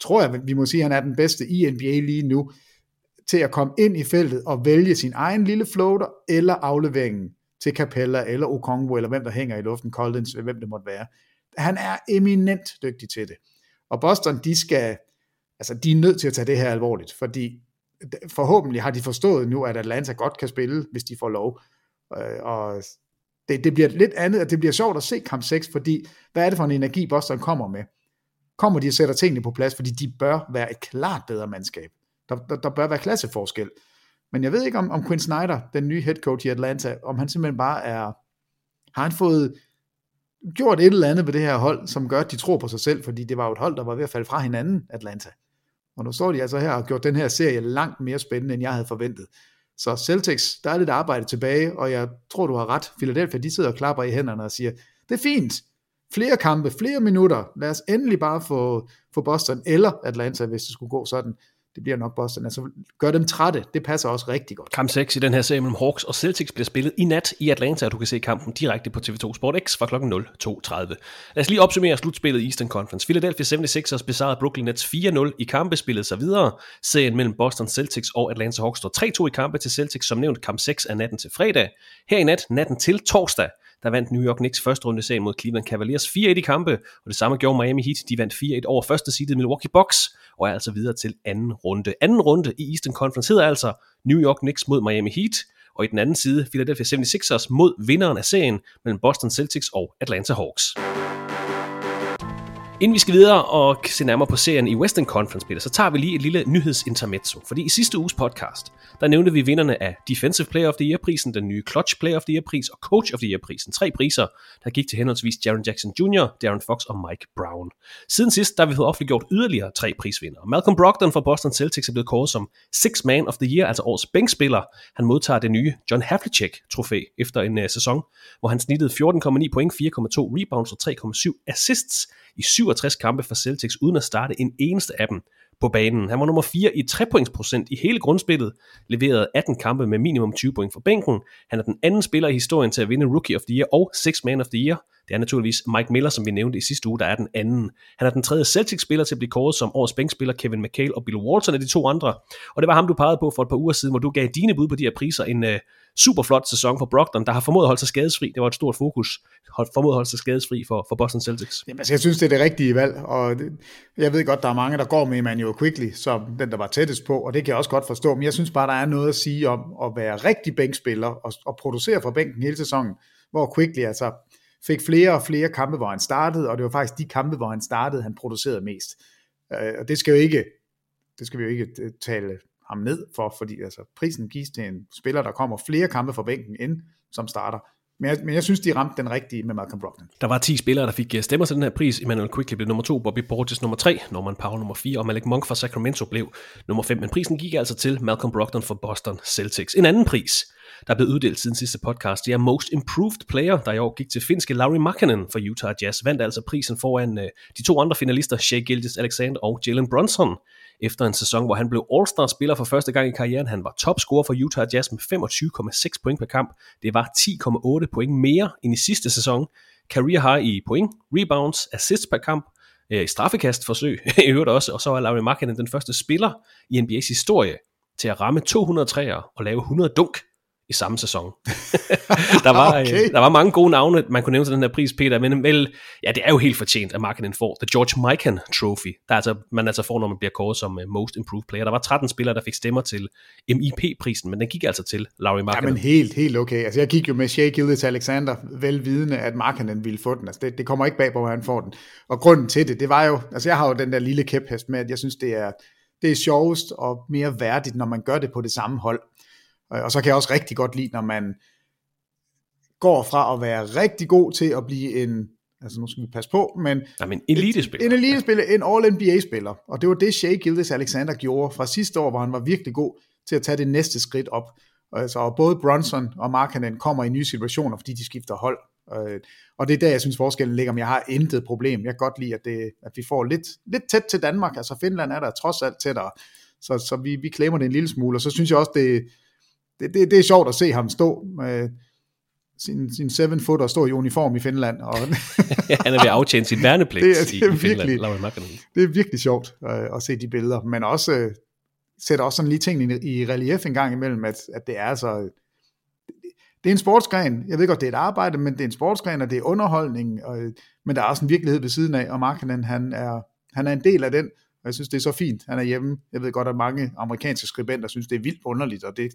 tror jeg, vi må sige, at han er den bedste i NBA lige nu, til at komme ind i feltet og vælge sin egen lille floater, eller afleveringen til Capella, eller Okongwu, eller hvem der hænger i luften, Collins, hvem det måtte være. Han er eminent dygtig til det. Og Boston, de skal, altså de er nødt til at tage det her alvorligt, fordi forhåbentlig har de forstået nu, at Atlanta godt kan spille, hvis de får lov. Øh, og det, det bliver lidt andet, at det bliver sjovt at se kamp 6, fordi hvad er det for en energi, Boston kommer med? Kommer de og sætter tingene på plads, fordi de bør være et klart bedre mandskab. Der, der, der bør være klasseforskel. Men jeg ved ikke, om, om Quinn Snyder, den nye head coach i Atlanta, om han simpelthen bare er, har han fået gjort et eller andet ved det her hold, som gør, at de tror på sig selv, fordi det var jo et hold, der var ved at falde fra hinanden, Atlanta. Og nu står de altså her og gjort den her serie langt mere spændende, end jeg havde forventet. Så Celtics, der er lidt arbejde tilbage, og jeg tror, du har ret. Philadelphia, de sidder og klapper i hænderne og siger, det er fint. Flere kampe, flere minutter. Lad os endelig bare få, få Boston eller Atlanta, hvis det skulle gå sådan det bliver nok Boston. Altså, gør dem trætte, det passer også rigtig godt. Kamp 6 i den her serie mellem Hawks og Celtics bliver spillet i nat i Atlanta, og du kan se kampen direkte på TV2 Sport X fra kl. 02.30. Lad os lige opsummere slutspillet i Eastern Conference. Philadelphia 76ers besejrede Brooklyn Nets 4-0 i kampe, spillede sig videre. Serien mellem Boston Celtics og Atlanta Hawks står 3-2 i kampe til Celtics, som nævnt kamp 6 af natten til fredag. Her i nat, natten til torsdag, der vandt New York Knicks første runde serien mod Cleveland Cavaliers 4-1 i kampe, og det samme gjorde Miami Heat. De vandt 4-1 over første seedet Milwaukee Bucks, og er altså videre til anden runde. Anden runde i Eastern Conference hedder altså New York Knicks mod Miami Heat, og i den anden side Philadelphia 76ers mod vinderen af serien mellem Boston Celtics og Atlanta Hawks. Inden vi skal videre og se nærmere på serien i Western Conference, Peter, så tager vi lige et lille nyhedsintermezzo. Fordi i sidste uges podcast, der nævnte vi vinderne af Defensive Player of the Year-prisen, den nye Clutch Player of the Year-pris og Coach of the Year-prisen. Tre priser, der gik til henholdsvis Jaron Jackson Jr., Darren Fox og Mike Brown. Siden sidst, der har vi fået offentliggjort yderligere tre prisvindere. Malcolm Brogdon fra Boston Celtics er blevet kåret som Six Man of the Year, altså årets bænkspiller. Han modtager det nye John Havlicek-trofæ efter en uh, sæson, hvor han snittede 14,9 point, 4,2 rebounds og 3,7 assists i 67 kampe for Celtics, uden at starte en eneste af dem på banen. Han var nummer 4 i 3 i hele grundspillet, leverede 18 kampe med minimum 20 point for bænken. Han er den anden spiller i historien til at vinde Rookie of the Year og Six Man of the Year. Det er naturligvis Mike Miller, som vi nævnte i sidste uge, der er den anden. Han er den tredje Celtics-spiller til at blive kåret som årets bænkspiller. Kevin McHale og Bill Walton er de to andre. Og det var ham, du pegede på for et par uger siden, hvor du gav dine bud på de her priser. En øh, uh, super flot sæson for Brogdon, der har formået at holde sig skadesfri. Det var et stort fokus. Hold, formået at holde sig skadesfri for, for Boston Celtics. Jamen, altså, jeg synes, det er det rigtige valg. Og det, jeg ved godt, der er mange, der går med Emmanuel Quickly, som den, der var tættest på. Og det kan jeg også godt forstå. Men jeg synes bare, der er noget at sige om at være rigtig bænkspiller og, og producere fra bænken hele sæsonen. Hvor Quickly altså fik flere og flere kampe, hvor han startede, og det var faktisk de kampe, hvor han startede, han producerede mest. Øh, og det skal jo ikke, det skal vi jo ikke øh, tale ham ned for, fordi altså, prisen gives til en spiller, der kommer flere kampe fra bænken ind, som starter. Men jeg, men jeg synes, de ramte den rigtige med Malcolm Brogdon. Der var 10 spillere, der fik øh, stemmer til den her pris. Emmanuel Quickly blev nummer 2, Bobby Portis nummer 3, Norman Powell nummer 4, og Malik Monk fra Sacramento blev nummer 5. Men prisen gik altså til Malcolm Brogdon for Boston Celtics. En anden pris, der er blevet uddelt siden sidste podcast, det er Most Improved Player, der i år gik til finske Larry Markkanen for Utah Jazz, vandt altså prisen foran uh, de to andre finalister, Shea Gildes Alexander og Jalen Brunson, efter en sæson, hvor han blev All-Star-spiller for første gang i karrieren. Han var topscorer for Utah Jazz med 25,6 point per kamp. Det var 10,8 point mere end i sidste sæson. Career high i point, rebounds, assists per kamp, øh, i straffekastforsøg i øvrigt også, og så er Larry Markkanen den første spiller i NBA's historie til at ramme 200 træer og lave 100 dunk i samme sæson. der, var, øh, okay. der var mange gode navne, man kunne nævne til den her pris, Peter, men vel, ja, det er jo helt fortjent, at Markkanen får The George Mikan Trophy, der altså, man altså får, når man bliver kåret som uh, Most Improved Player. Der var 13 spillere, der fik stemmer til MIP-prisen, men den gik altså til Larry Markkanen. Ja, men helt, helt okay. Altså, jeg gik jo med Shea Gildes Alexander, velvidende, at Markkanen ville få den. Altså, det, det kommer ikke bag på, hvor han får den. Og grunden til det, det var jo, altså jeg har jo den der lille kæphest med, at jeg synes, det er, det er sjovest og mere værdigt, når man gør det på det samme hold. Og så kan jeg også rigtig godt lide, når man går fra at være rigtig god til at blive en altså nu skal vi passe på, men... Nej, men elitespiller. En elitespiller, en All-NBA-spiller, og det var det Shea Gildes Alexander gjorde fra sidste år, hvor han var virkelig god til at tage det næste skridt op. Altså, og både Bronson og Markkanen kommer i nye situationer, fordi de skifter hold. Øh, og det er der, jeg synes, forskellen ligger, men jeg har intet problem. Jeg kan godt lide, at, det, at vi får lidt, lidt tæt til Danmark. Altså Finland er der trods alt tættere, så, så vi, vi klemmer det en lille smule, og så synes jeg også, det, det, det, det er sjovt at se ham stå med sin, sin seven foot og stå i uniform i Finland. Og han er ved at aftjene sin værnepligt det er, det er i, i Finland. Virkelig, det er virkelig sjovt øh, at se de billeder, men også øh, sætter også sådan lige tingene i, i relief en gang imellem, at, at det er altså det er en sportsgren. Jeg ved godt, det er et arbejde, men det er en sportsgren, og det er underholdning, og, men der er også en virkelighed ved siden af, og Markkanen, han er, han er en del af den, jeg synes, det er så fint, han er hjemme. Jeg ved godt, at mange amerikanske skribenter synes, det er vildt underligt, og det,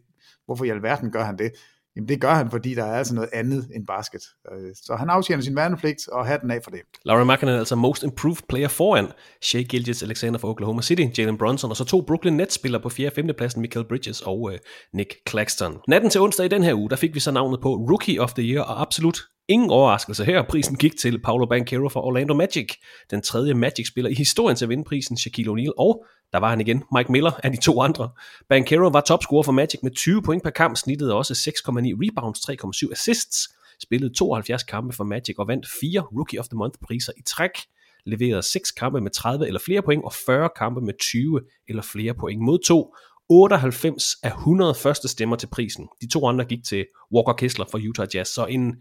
hvorfor i alverden gør han det? Jamen det gør han, fordi der er altså noget andet end basket. Øh, så han aftjener sin værnepligt, og den af for det. Laurie Markkinen er altså most improved player foran Shea Gilgis Alexander fra Oklahoma City, Jalen Bronson, og så to Brooklyn Nets-spillere på 4. og 5. pladsen, Michael Bridges og øh, Nick Claxton. Natten til onsdag i den her uge, der fik vi så navnet på Rookie of the Year, og absolut Ingen overraskelse her. Prisen gik til Paolo Banchero fra Orlando Magic. Den tredje Magic-spiller i historien til at vinde prisen, Shaquille O'Neal, og der var han igen, Mike Miller af de to andre. Banchero var topscorer for Magic med 20 point per kamp, snittede også 6,9 rebounds, 3,7 assists, spillede 72 kampe for Magic og vandt fire Rookie of the Month priser i træk, leverede 6 kampe med 30 eller flere point og 40 kampe med 20 eller flere point mod to 98 af 100 første stemmer til prisen. De to andre gik til Walker Kessler for Utah Jazz, så en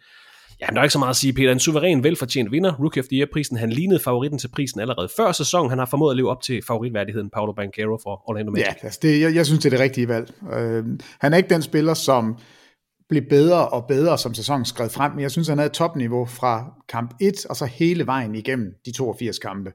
Ja, der er ikke så meget at sige, Peter. En suveræn, velfortjent vinder. Rookie of the Year-prisen. Han lignede favoritten til prisen allerede før sæsonen. Han har formået at leve op til favoritværdigheden Paolo Banquero for Orlando Magic. Ja, altså det, jeg, jeg synes, det er det rigtige valg. Øh, han er ikke den spiller, som blev bedre og bedre, som sæsonen skred frem, men jeg synes, han havde topniveau fra kamp 1 og så hele vejen igennem de 82 kampe.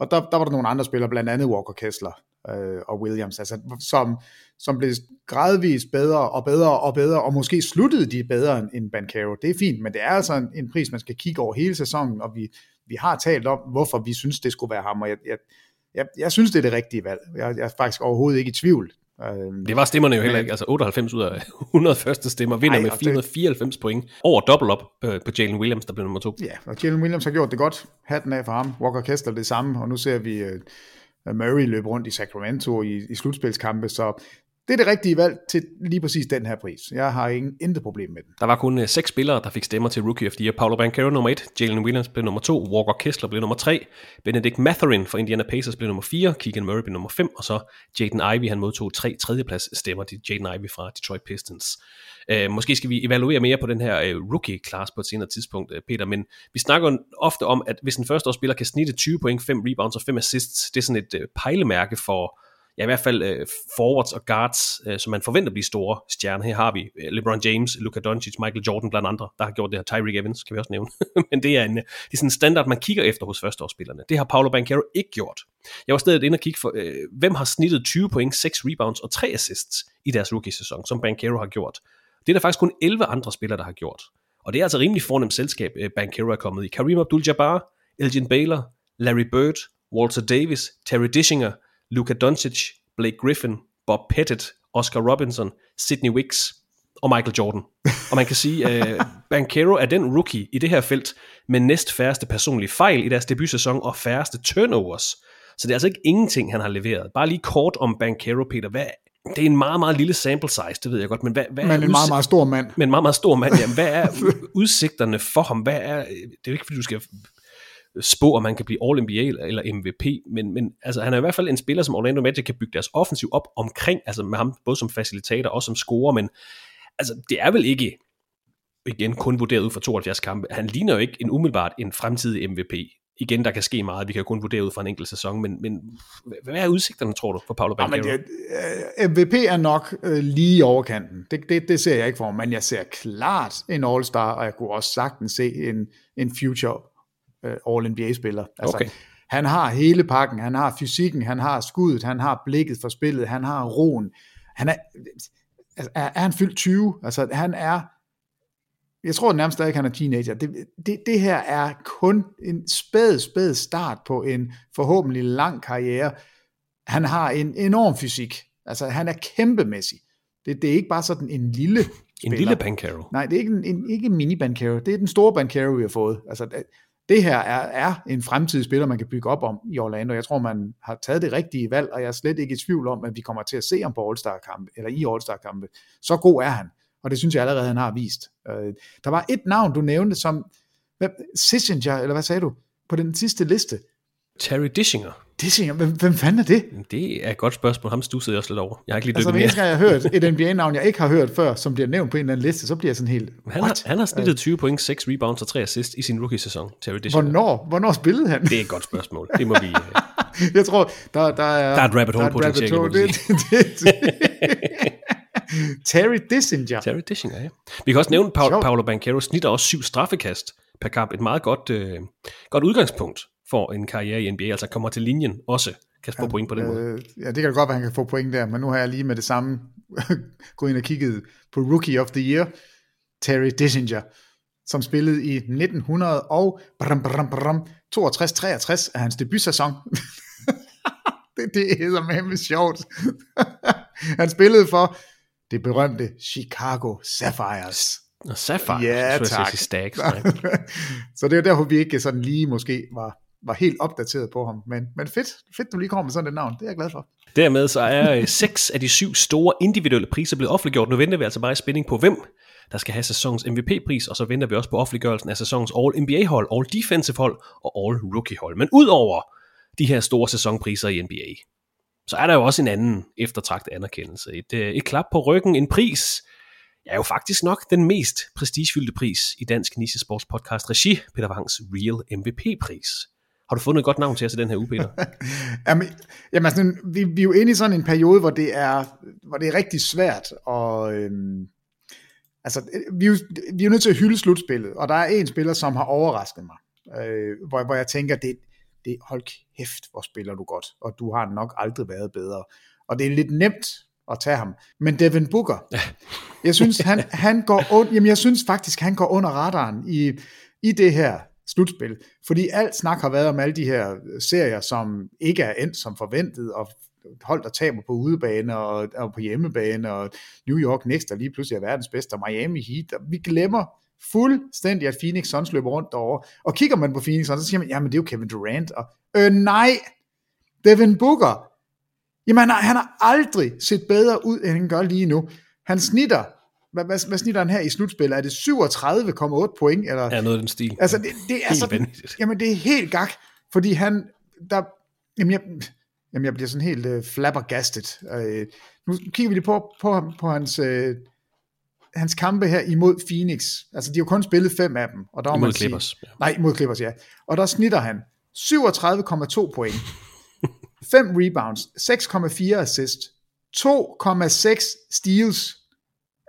Og der, der var der nogle andre spillere, blandt andet Walker Kessler, øh, og Williams, altså, som, som blev gradvist bedre og bedre og bedre, og måske sluttede de bedre end Bancaro. Det er fint, men det er altså en, en pris, man skal kigge over hele sæsonen, og vi, vi har talt om, hvorfor vi synes, det skulle være ham, og jeg, jeg, jeg, jeg synes, det er det rigtige valg. Jeg, jeg er faktisk overhovedet ikke i tvivl. Øhm, det var stemmerne jo heller ikke. Altså 98 ud af 100 første stemmer vinder Ej, med 494 det... point over dobbelt op øh, på Jalen Williams, der blev nummer to. Ja, og Jalen Williams har gjort det godt. Hatten af for ham. Walker Kessler det samme, og nu ser vi uh, Murray løb rundt i Sacramento i, i slutspilskampe, så det er det rigtige valg til lige præcis den her pris. Jeg har ingen, intet problem med den. Der var kun uh, seks spillere, der fik stemmer til Rookie of the Year. Paolo Bancaro nummer 1, Jalen Williams blev nummer 2, Walker Kessler blev nummer 3, Benedict Matherin fra Indiana Pacers blev nummer 4, Keegan Murray blev nummer 5, og så Jaden Ivey, han modtog tre tredjeplads stemmer til Jaden Ivey fra Detroit Pistons. Uh, måske skal vi evaluere mere på den her øh, uh, rookie-class på et senere tidspunkt, uh, Peter, men vi snakker ofte om, at hvis en førsteårsspiller kan snitte 20 point, 5 rebounds og 5 assists, det er sådan et uh, pejlemærke for ja, i hvert fald øh, forwards og guards, øh, som man forventer bliver store stjerner. Her har vi øh, LeBron James, Luka Doncic, Michael Jordan blandt andre, der har gjort det her. Tyreek Evans, kan vi også nævne. Men det er, en, øh, det er sådan en standard, man kigger efter hos førsteårsspillerne. Det har Paolo Banchero ikke gjort. Jeg var stadig inde og kigge for, øh, hvem har snittet 20 point, 6 rebounds og 3 assists i deres rookie-sæson, som Banchero har gjort. Det er der faktisk kun 11 andre spillere, der har gjort. Og det er altså rimelig fornemt selskab, øh, Banchero er kommet i. Kareem Abdul-Jabbar, Elgin Baylor, Larry Bird, Walter Davis, Terry Dishinger, Luka Doncic, Blake Griffin, Bob Pettit, Oscar Robinson, Sidney Wicks og Michael Jordan. Og man kan sige, at uh, Banchero er den rookie i det her felt med næst færreste personlige fejl i deres debutsæson og færreste turnovers. Så det er altså ikke ingenting, han har leveret. Bare lige kort om Banchero, Peter. Hvad, det er en meget, meget lille sample size, det ved jeg godt, men hvad, hvad men er en meget, meget stor mand. Men en meget, meget stor mand, jamen, hvad er udsigterne for ham? Hvad er, det er jo ikke, fordi du skal spå, om han kan blive All-NBA eller MVP, men, men altså, han er i hvert fald en spiller, som Orlando Magic kan bygge deres offensiv op omkring, altså med ham både som facilitator og som scorer, men altså, det er vel ikke igen kun vurderet ud fra 72 kampe. Han ligner jo ikke en umiddelbart en fremtidig MVP. Igen, der kan ske meget. Vi kan kun vurdere ud fra en enkelt sæson, men, men hvad er udsigterne, tror du, for Paolo Banchero? Ja, det, MVP er nok øh, lige overkanten. Det, det, det ser jeg ikke for men jeg ser klart en All-Star, og jeg kunne også sagtens se en, en future øh, All-NBA-spiller. Altså, okay. Han har hele pakken, han har fysikken, han har skuddet, han har blikket for spillet, han har roen. Han er, altså, er, er han fyldt 20? Altså, han er, jeg tror nærmest stadig, han er teenager. Det, det, det her er kun en spæd, spæd start på en forhåbentlig lang karriere. Han har en enorm fysik. Altså, han er kæmpemæssig. Det, det er ikke bare sådan en lille En lille Bancaro. Nej, det er ikke en, en ikke mini Bancaro. Det er den store Bancaro, vi har fået. Altså, det her er, er en fremtidig spiller, man kan bygge op om i Orlando. Jeg tror, man har taget det rigtige valg, og jeg er slet ikke i tvivl om, at vi kommer til at se ham på All-Star-kampe, eller i All-Star-kampe. Så god er han, og det synes jeg allerede, han har vist. Øh, der var et navn, du nævnte, som Sissinger, eller hvad sagde du, på den sidste liste. Terry Dishinger. Dishinger? Hvem, hvem fanden er det? Det er et godt spørgsmål. Ham stussede jeg også lidt over. Jeg har ikke lige altså, dykket mere. Altså, jeg har hørt et NBA-navn, jeg ikke har hørt før, som bliver nævnt på en eller anden liste, så bliver jeg sådan helt, han har, han har snittet 20 point, 6 rebounds og 3 assists i sin rookie-sæson, Terry Dishinger. Hvornår? Hvornår spillede han? Det er et godt spørgsmål. Det må vi... jeg tror, der, der er... Der er et rabbit hole potentiale, det, det, det, Terry Dissinger. Terry Dissinger, ja. Vi kan også nævne, Paolo, Paolo Banquero snitter også syv straffekast per kamp. Et meget godt, øh, godt udgangspunkt for en karriere i NBA, altså kommer til linjen også kan få ja, point på den øh, måde. Ja, det kan godt være, han kan få point der, men nu har jeg lige med det samme gået ind og kigget på Rookie of the Year, Terry Dissinger, som spillede i 1900 og 62-63 er hans debutsæson. det, det er med sjovt. han spillede for det berømte Chicago Sapphires. Og Sapphire, ja, så tak. Stags, så det er derfor, vi ikke sådan lige måske var, var helt opdateret på ham. Men, men fedt, fedt, du lige kommer med sådan et navn. Det er jeg glad for. Dermed så er øh, seks af de syv store individuelle priser blevet offentliggjort. Nu venter vi altså bare i spænding på, hvem der skal have sæsonens MVP-pris, og så venter vi også på offentliggørelsen af sæsonens All-NBA-hold, All-Defensive-hold og All-Rookie-hold. Men udover de her store sæsonpriser i NBA, så er der jo også en anden eftertragtet anerkendelse. Et, øh, et klap på ryggen, en pris, er jo faktisk nok den mest prestigefyldte pris i dansk niche sports podcast regi, Peter Wangs Real MVP-pris. Har du fundet et godt navn til os i den her uge, Peter? jamen, jamen altså, vi, vi er jo inde i sådan en periode, hvor det er, hvor det er rigtig svært, og øhm, altså, vi er, jo, vi er jo nødt til at hylde slutspillet, og der er en spiller, som har overrasket mig, øh, hvor, hvor jeg tænker, det, det hold kæft, hvor spiller du godt, og du har nok aldrig været bedre. Og det er lidt nemt at tage ham. Men Devin Booker, jeg synes, han, han går und, jamen jeg synes faktisk, han går under radaren i, i det her slutspil. Fordi alt snak har været om alle de her øh, serier, som ikke er endt som forventet, og hold, der taber på udebane og, og på hjemmebane, og New York Knicks, der lige pludselig er verdens bedste, og Miami Heat. Og vi glemmer fuldstændig, at Phoenix Suns løber rundt derovre. Og kigger man på Phoenix Suns, så siger man, jamen det er jo Kevin Durant. Og, øh, nej, Devin Booker, jamen han har, han har aldrig set bedre ud, end han gør lige nu. Han snitter, hvad, hvad, hvad snitter han her i slutspillet? Er det 37,8 point? Eller? Ja, noget af den stil. Altså, det, det er sådan, jamen det er helt gak, fordi han, der, jamen jeg, jamen jeg bliver sådan helt uh, flabbergastet. Uh, nu kigger vi lige på, på, på hans, uh, hans kampe her imod Phoenix. Altså, de har jo kun spillet fem af dem. Og der imod Clippers. Ja. Nej, imod Clippers, ja. Og der snitter han 37,2 point. 5 rebounds, 6,4 assist, 2,6 steals.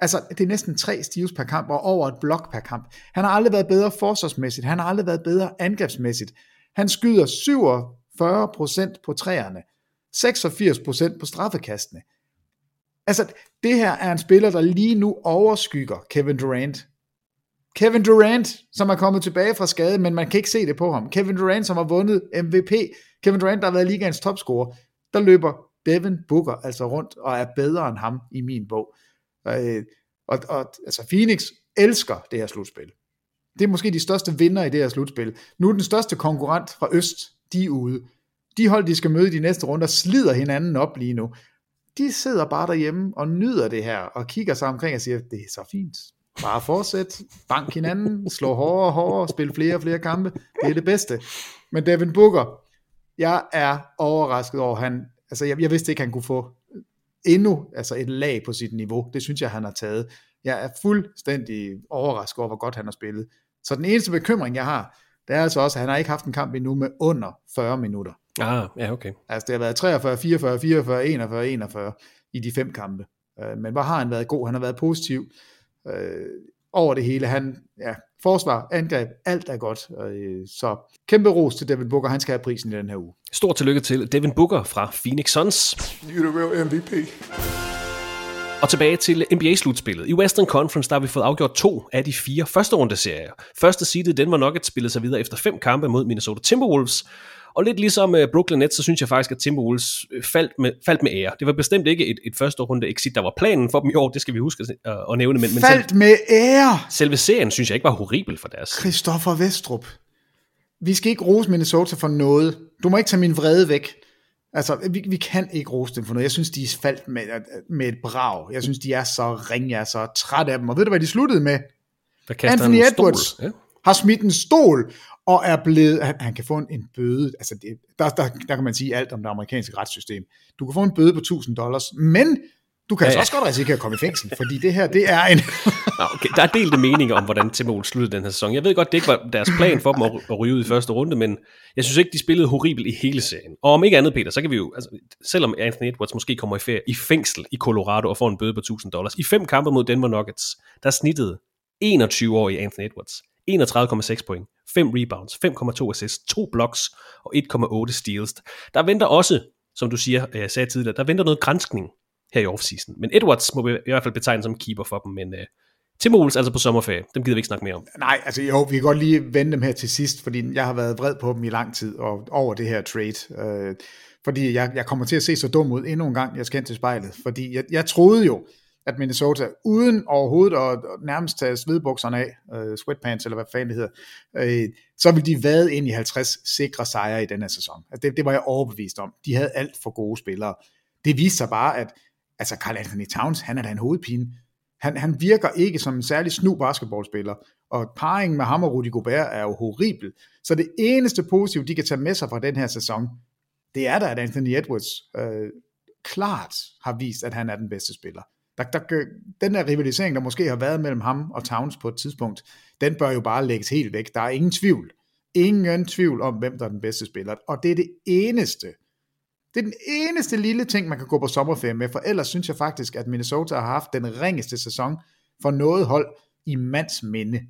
Altså, det er næsten 3 steals per kamp, og over et blok per kamp. Han har aldrig været bedre forsvarsmæssigt, han har aldrig været bedre angrebsmæssigt. Han skyder 47% på træerne, 86% på straffekastene. Altså, det her er en spiller, der lige nu overskygger Kevin Durant. Kevin Durant, som er kommet tilbage fra skade, men man kan ikke se det på ham. Kevin Durant, som har vundet MVP. Kevin Durant, der har været ligaens topscorer. Der løber Devin Booker altså rundt og er bedre end ham i min bog. Øh, og, og altså Phoenix elsker det her slutspil. Det er måske de største vinder i det her slutspil. Nu er den største konkurrent fra Øst, de er ude. De hold, de skal møde i de næste runder, slider hinanden op lige nu. De sidder bare derhjemme og nyder det her, og kigger sig omkring og siger, det er så fint. Bare fortsæt, bank hinanden, slå hårdere og hårdere, spil flere og flere kampe. Det er det bedste. Men Devin Booker, jeg er overrasket over, han, altså jeg, jeg vidste ikke, han kunne få endnu altså et lag på sit niveau. Det synes jeg, han har taget. Jeg er fuldstændig overrasket over, hvor godt han har spillet. Så den eneste bekymring, jeg har, det er altså også, at han har ikke haft en kamp endnu med under 40 minutter. Ah, ja, okay. Altså det har været 43, 44, 44, 41, 41 i de fem kampe. Øh, men hvor har han været god? Han har været positiv øh, over det hele. Han, ja, forsvar, angreb, alt er godt. Øh, så kæmpe ros til Devin Booker, han skal have prisen i den her uge. Stort tillykke til Devin Booker fra Phoenix Suns. You're the real MVP. Og tilbage til NBA-slutspillet. I Western Conference der har vi fået afgjort to af de fire første runde serier. Første seedet Denver Nuggets spillede sig videre efter fem kampe mod Minnesota Timberwolves, og lidt ligesom uh, Brooklyn Nets, så synes jeg faktisk, at Timberwolves øh, faldt med, faldt med ære. Det var bestemt ikke et, et første runde exit, der var planen for dem i år, det skal vi huske at, at nævne. Men, men faldt selv, med ære! Selve serien synes jeg ikke var horribel for deres. Christoffer Vestrup. vi skal ikke rose Minnesota for noget. Du må ikke tage min vrede væk. Altså, vi, vi kan ikke rose dem for noget. Jeg synes, de er faldt med, med et brag. Jeg synes, de er så ringe, jeg er så træt af dem. Og ved du, hvad de sluttede med? Anthony Edwards ja. har smidt en stol, og er blevet, han, han kan få en, en bøde, altså det, der, der, der kan man sige alt om det amerikanske retssystem. Du kan få en bøde på 1000 dollars, men du kan ja, altså også godt risikere at komme i fængsel, fordi det her, det er en... Nå, okay. Der er delte meninger om, hvordan Timberwolves sluttede den her sæson. Jeg ved godt, det ikke var deres plan for dem at, at ryge ud i første runde, men jeg synes ikke, de spillede horribelt i hele serien. Og om ikke andet, Peter, så kan vi jo, altså, selvom Anthony Edwards måske kommer i ferie i fængsel i Colorado og får en bøde på 1000 dollars, i fem kampe mod Denver Nuggets, der snittede 21 år i Anthony Edwards 31,6 point, 5 rebounds, 5,2 assists, 2 blocks og 1,8 steals. Der venter også, som du siger, jeg sagde tidligere, der venter noget grænskning her i offseason. Men Edwards må vi i hvert fald betegne som keeper for dem, men øh, uh, Timberwolves altså på sommerferie, dem gider vi ikke snakke mere om. Nej, altså jo, vi kan godt lige vende dem her til sidst, fordi jeg har været vred på dem i lang tid og over det her trade. Øh, fordi jeg, jeg kommer til at se så dum ud endnu en gang, jeg skal ind til spejlet. Fordi jeg, jeg troede jo, at Minnesota, uden overhovedet at nærmest tage svedbukserne af, øh, sweatpants eller hvad fanden det hedder, øh, så ville de vade ind i 50 sikre sejre i den her sæson. Altså det, det var jeg overbevist om. De havde alt for gode spillere. Det viste sig bare, at altså Carl Anthony Towns, han er da en hovedpine. Han, han virker ikke som en særlig snu basketballspiller, og parringen med ham og Rudy Gobert er jo horribel. Så det eneste positive, de kan tage med sig fra den her sæson, det er da, at Anthony Edwards øh, klart har vist, at han er den bedste spiller. Der, der, den der rivalisering, der måske har været mellem ham og Towns på et tidspunkt, den bør jo bare lægges helt væk. Der er ingen tvivl. Ingen tvivl om, hvem der er den bedste spiller. Og det er det eneste, det er den eneste lille ting, man kan gå på sommerferie med, for ellers synes jeg faktisk, at Minnesota har haft den ringeste sæson for noget hold i mands minde.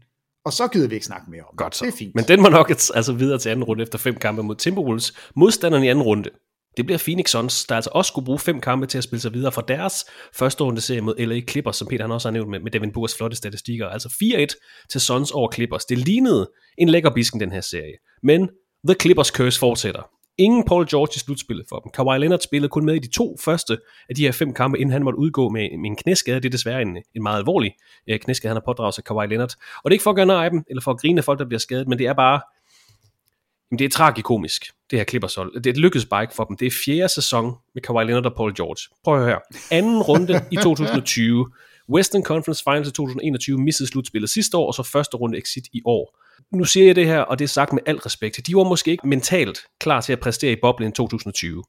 Og så gider vi ikke snakke mere om Godt så. Det er fint. Men den må nok altså videre til anden runde efter fem kampe mod Timberwolves. Modstanderen i anden runde, det bliver Phoenix Suns, der altså også skulle bruge fem kampe til at spille sig videre fra deres første runde serie mod LA Clippers, som Peter han også har nævnt med, med Devin Bookers flotte statistikker. Altså 4-1 til Suns over Clippers. Det lignede en lækker bisken den her serie. Men The Clippers curse fortsætter. Ingen Paul George i slutspillet for dem. Kawhi Leonard spillede kun med i de to første af de her fem kampe, inden han måtte udgå med, med en knæskade. Det er desværre en, en meget alvorlig øh, knæskade, han har pådraget sig Kawhi Leonard. Og det er ikke for at gøre nej af dem, eller for at grine af folk, der bliver skadet, men det er bare, jamen det er tragikomisk, det her Clippers hold. Det lykkedes bare ikke for dem. Det er fjerde sæson med Kawhi Leonard og Paul George. Prøv at høre. Anden runde i 2020. Western Conference Finals i 2021 missede slutspillet sidste år, og så første runde exit i år nu siger jeg det her, og det er sagt med al respekt. De var måske ikke mentalt klar til at præstere i boblen i 2020.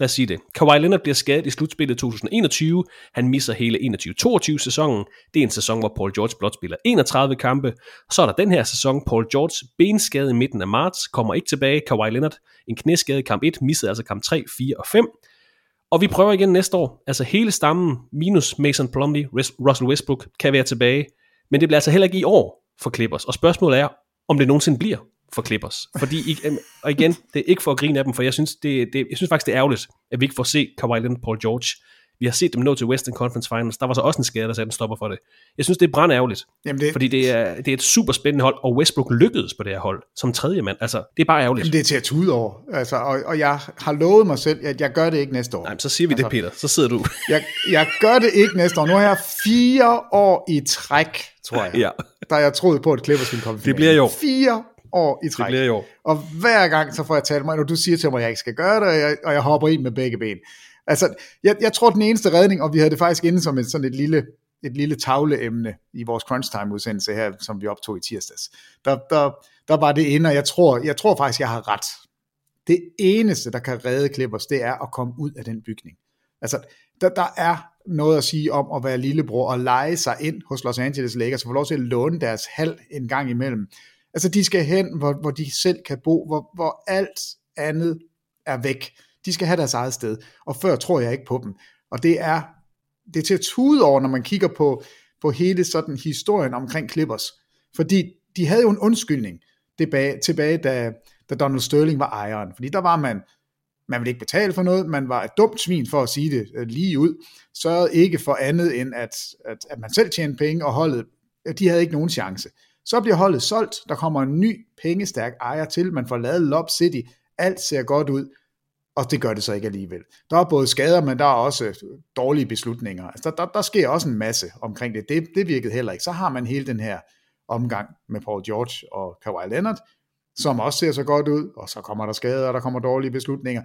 Lad os sige det. Kawhi Leonard bliver skadet i slutspillet 2021. Han misser hele 21-22 sæsonen. Det er en sæson, hvor Paul George blot spiller 31 kampe. Så er der den her sæson. Paul George benskade i midten af marts, kommer ikke tilbage. Kawhi Leonard en knæskade i kamp 1, missede altså kamp 3, 4 og 5. Og vi prøver igen næste år. Altså hele stammen minus Mason Plumlee, Russell Westbrook kan være tilbage. Men det bliver altså heller ikke i år for Clippers. Og spørgsmålet er, om det nogensinde bliver for Clippers. Fordi, og igen, det er ikke for at grine af dem, for jeg synes, det, det, jeg synes faktisk, det er ærgerligt, at vi ikke får set Kawhi Leonard Paul George. Vi har set dem nå til Western Conference Finals. Der var så også en skade, der satte en stopper for det. Jeg synes, det er brand ærgerligt. Jamen det... Fordi det er, det er et super spændende hold, og Westbrook lykkedes på det her hold som tredje mand. Altså, det er bare ærgerligt. Jamen det er til at tude over. Altså, og, og jeg har lovet mig selv, at jeg gør det ikke næste år. Nej, så siger vi altså, det, Peter. Så sidder du. jeg, jeg gør det ikke næste år. Nu har jeg fire år i træk, tror jeg. ja. Der jeg troet på, at Clippers ville komme Det bliver jo. Fire år i træk. Det jo. Og hver gang, så får jeg talt mig, når du siger til mig, at jeg ikke skal gøre det, og jeg, og jeg hopper ind med begge ben. Altså, jeg, jeg tror, den eneste redning, og vi havde det faktisk inde som et, sådan et lille, et lille tavleemne i vores Crunch Time udsendelse her, som vi optog i tirsdags. Der, der, der var det inde, og jeg tror, jeg tror faktisk, jeg har ret. Det eneste, der kan redde Clippers, det er at komme ud af den bygning. Altså, der, der er noget at sige om at være lillebror og lege sig ind hos Los Angeles Lakers, og få lov til at låne deres hal en gang imellem. Altså, de skal hen, hvor, hvor de selv kan bo, hvor, hvor alt andet er væk. De skal have deres eget sted, og før tror jeg ikke på dem. Og det er, det er til at tude over, når man kigger på, på hele sådan historien omkring Clippers. Fordi de havde jo en undskyldning tilbage, tilbage da, da Donald Sterling var ejeren. Fordi der var man, man ville ikke betale for noget, man var et dumt svin for at sige det øh, lige ud, sørgede ikke for andet end, at, at, at man selv tjente penge, og holdet, de havde ikke nogen chance. Så bliver holdet solgt, der kommer en ny pengestærk ejer til, man får lavet Lob City, alt ser godt ud, og det gør det så ikke alligevel. Der er både skader, men der er også øh, dårlige beslutninger. Altså, der, der, der sker også en masse omkring det. det. Det virkede heller ikke. Så har man hele den her omgang med Paul George og Kawhi Leonard, som også ser så godt ud, og så kommer der skader, og der kommer dårlige beslutninger.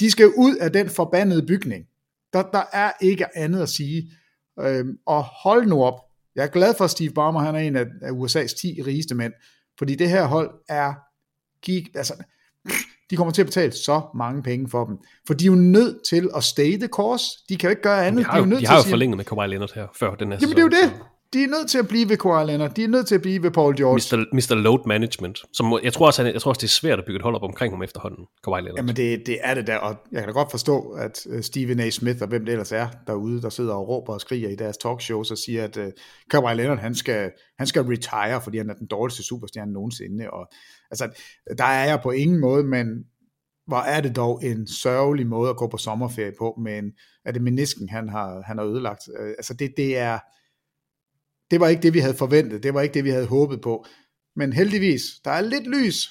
De skal ud af den forbandede bygning. Der, der er ikke andet at sige. Øhm, og hold nu op. Jeg er glad for, at Steve Ballmer han er en af, af USA's 10 rigeste mænd, fordi det her hold er gik, altså, de kommer til at betale så mange penge for dem. For de er jo nødt til at stay the course. De kan jo ikke gøre andet. De har jo, de er nødt de til har at jo sige- forlænget med Kawhi Leonard her, før den her Jamen det er jo sæson, det. De er nødt til at blive ved Kawhi Leonard. De er nødt til at blive ved Paul George. Mr. Mr. Load Management. Som, jeg, tror også, han, jeg tror også, det er svært at bygge et hold op omkring ham efterhånden, Kawhi Leonard. Jamen det, det er det der, og jeg kan da godt forstå, at øh, Stephen A. Smith og hvem det ellers er derude, der sidder og råber og skriger i deres talkshows og siger, at uh, Kawhi Leonard, han skal, han skal retire, fordi han er den dårligste superstjerne nogensinde. Og, altså, der er jeg på ingen måde, men hvor er det dog en sørgelig måde at gå på sommerferie på, men er det menisken, han har, han har ødelagt. Øh, Altså det, det er, det var ikke det, vi havde forventet. Det var ikke det, vi havde håbet på. Men heldigvis, der er lidt lys.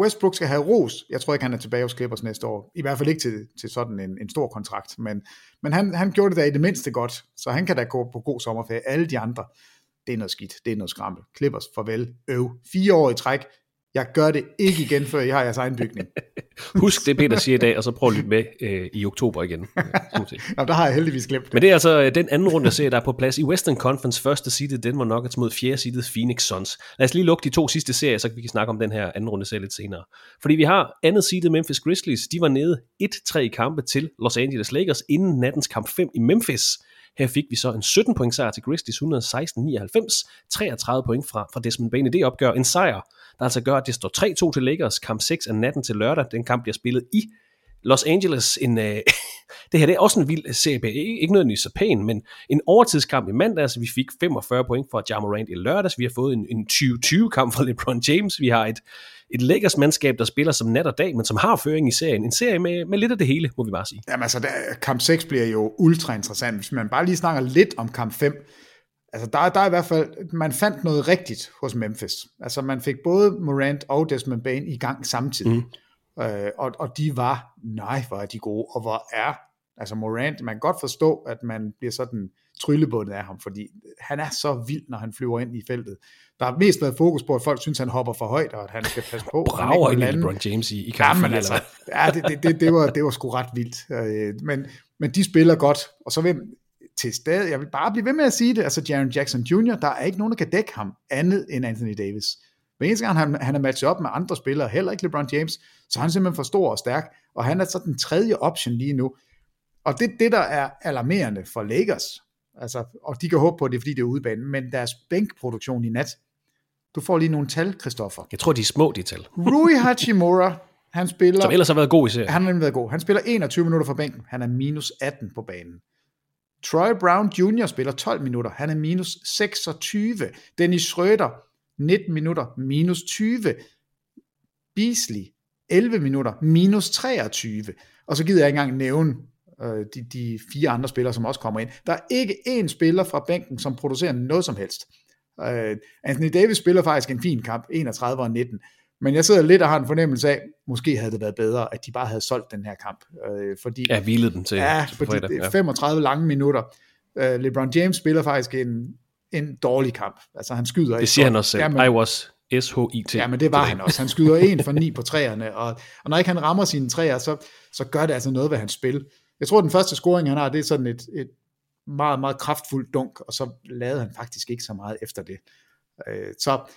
Westbrook skal have ros. Jeg tror ikke, han er tilbage hos Clippers næste år. I hvert fald ikke til, til sådan en, en stor kontrakt. Men, men han, han gjorde det da i det mindste godt. Så han kan da gå på god sommerferie. Alle de andre, det er noget skidt. Det er noget skrammel. Clippers, farvel. Øv. Fire år i træk. Jeg gør det ikke igen, før jeg har jeres egen bygning. Husk det, Peter siger i dag, og så prøv at lytte med øh, i oktober igen. Nå, der har jeg heldigvis glemt det. Men det er altså øh, den anden runde, jeg ser, der er på plads i Western Conference. Første seedet Denver Nuggets mod fjerde seedet Phoenix Suns. Lad os lige lukke de to sidste serier, så vi kan snakke om den her anden runde serie lidt senere. Fordi vi har andet seedet Memphis Grizzlies. De var nede 1-3 i kampe til Los Angeles Lakers inden nattens kamp 5 i Memphis. Her fik vi så en 17 point sejr til Grizzlies 116-99, 33 point fra, fra Desmond Bain i det opgør. En sejr, der altså gør, at det står 3-2 til Lakers. Kamp 6 af natten til lørdag. Den kamp bliver spillet i Los Angeles. En, øh, det her det er også en vild serie. Ikke, nødvendigvis så pæn, men en overtidskamp i mandags. Vi fik 45 point fra Ja Morant i lørdags. Vi har fået en, en 20-20-kamp fra LeBron James. Vi har et, et Lakers mandskab, der spiller som nat og dag, men som har føring i serien. En serie med, med lidt af det hele, må vi bare sige. Jamen altså, der, kamp 6 bliver jo ultra interessant. Hvis man bare lige snakker lidt om kamp 5, altså der, der er i hvert fald, man fandt noget rigtigt hos Memphis. Altså man fik både Morant og Desmond Bain i gang samtidig. Mm. Øh, og, og de var, nej hvor er de gode, og hvor er, altså Morant, man kan godt forstå, at man bliver sådan tryllebundet af ham, fordi han er så vild, når han flyver ind i feltet. Der har mest været fokus på, at folk synes, han hopper for højt, og at han skal passe på. Brager ind i. LeBron James i, i kamp Jamen altså, ja, det, det, det, det, var, det var sgu ret vildt. Øh, Men, men de spiller godt, og så vil til stadig, jeg vil bare blive ved med at sige det, altså Jaron Jackson Jr., der er ikke nogen, der kan dække ham andet end Anthony Davis. Hver eneste gang han, han er matchet op med andre spillere, heller ikke LeBron James, så er han simpelthen for stor og stærk, og han er så den tredje option lige nu. Og det det, der er alarmerende for Lakers, altså, og de kan håbe på, det fordi det er udebane, men deres bænkproduktion i nat, du får lige nogle tal, Christoffer. Jeg tror, de er små, de tal. Rui Hachimura, han spiller... Som ellers har været god i serien. Han har nemlig været god. Han spiller 21 minutter fra bænken. Han er minus 18 på banen. Troy Brown Jr. spiller 12 minutter. Han er minus 26. Dennis Schröder, 19 minutter, minus 20. Beasley, 11 minutter, minus 23. Og så gider jeg ikke engang nævne øh, de, de fire andre spillere, som også kommer ind. Der er ikke én spiller fra bænken, som producerer noget som helst. Øh, Anthony Davis spiller faktisk en fin kamp, 31 og 19. Men jeg sidder lidt og har en fornemmelse af, måske havde det været bedre, at de bare havde solgt den her kamp. Øh, fordi, Ja, hvilede den til ja, fordi det er Ja. 35 lange minutter. Øh, LeBron James spiller faktisk en, en dårlig kamp. Altså han skyder Det siger han også selv. Jamen, I was S-H-I-T. Ja, men det var han også. Han skyder en for ni på træerne, og, og når ikke han rammer sine træer, så, så gør det altså noget ved hans spil. Jeg tror, den første scoring, han har, det er sådan et, et meget, meget kraftfuldt dunk, og så lavede han faktisk ikke så meget efter det. Øh, så,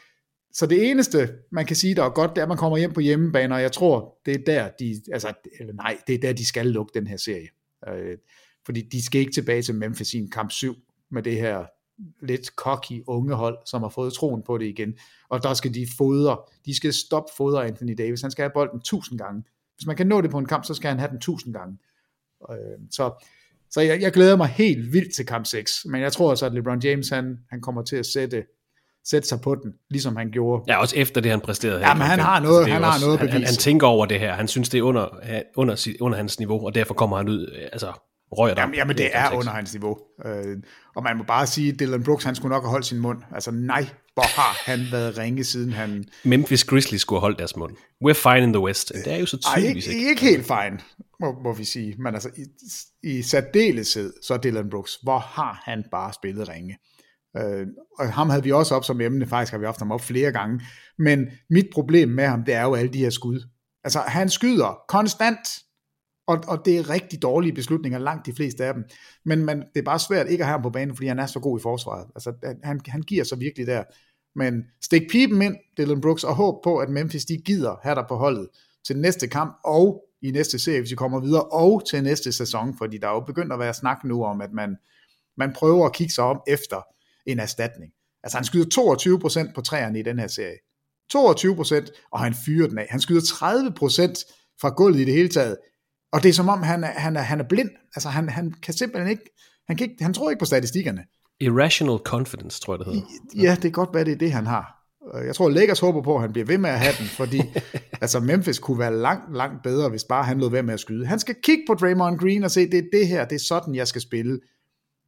så det eneste, man kan sige, der er godt, det er, at man kommer hjem på hjemmebane, og jeg tror, det er der, de, altså, eller nej, det er der, de skal lukke den her serie. Øh, fordi de skal ikke tilbage til Memphis i en kamp 7 med det her lidt cocky unge hold, som har fået troen på det igen. Og der skal de fodre, de skal stoppe fodre Anthony Davis. Han skal have bolden tusind gange. Hvis man kan nå det på en kamp, så skal han have den tusind gange. Øh, så så jeg, jeg glæder mig helt vildt til kamp 6, men jeg tror også, at LeBron James, han, han kommer til at sætte, sætte sig på den, ligesom han gjorde. Ja, også efter det, han præsterede. her Ja, men han har fem. noget- han har noget at han, han, han tænker over det her. Han synes, det er under, under, sit- under hans niveau, og derfor kommer han ud, øh, altså, røger der. Jamen, jamen det er under hans niveau. Øh, og man må bare sige, at Dylan Brooks, han skulle nok have holdt sin mund. Altså nej, hvor har han været ringe, siden han... Memphis Grizzlies skulle holde deres mund. We're fine in the West. Det er jo så Ej, tydeligvis ikke, ikke. ikke helt fine, må, må vi sige. Men altså, i, i særdeleshed, så Dylan Brooks, hvor har han bare spillet ringe. Øh, og ham havde vi også op som emne, faktisk har vi haft ham op flere gange. Men mit problem med ham, det er jo alle de her skud. Altså, han skyder konstant, og, og det er rigtig dårlige beslutninger, langt de fleste af dem. Men man, det er bare svært ikke at have ham på banen, fordi han er så god i forsvaret. Altså, han, han giver sig virkelig der. Men stik pipen ind, Dylan Brooks, og håb på, at Memphis de gider have dig på holdet til næste kamp, og i næste serie, hvis vi kommer videre, og til næste sæson, fordi der er jo begyndt at være snak nu om, at man, man prøver at kigge sig om efter en erstatning. Altså han skyder 22% på træerne i den her serie. 22%, og han fyrer den af. Han skyder 30% fra gulvet i det hele taget. Og det er som om, han er, han er, han er blind. Altså han, han kan simpelthen ikke han, kan ikke, han tror ikke på statistikkerne. Irrational confidence, tror jeg, det hedder. Ja, det er godt være, det er det, han har. Jeg tror, Lakers håber på, at han bliver ved med at have den, fordi altså Memphis kunne være langt, langt bedre, hvis bare han lod være med at skyde. Han skal kigge på Draymond Green og se, det er det her, det er sådan, jeg skal spille.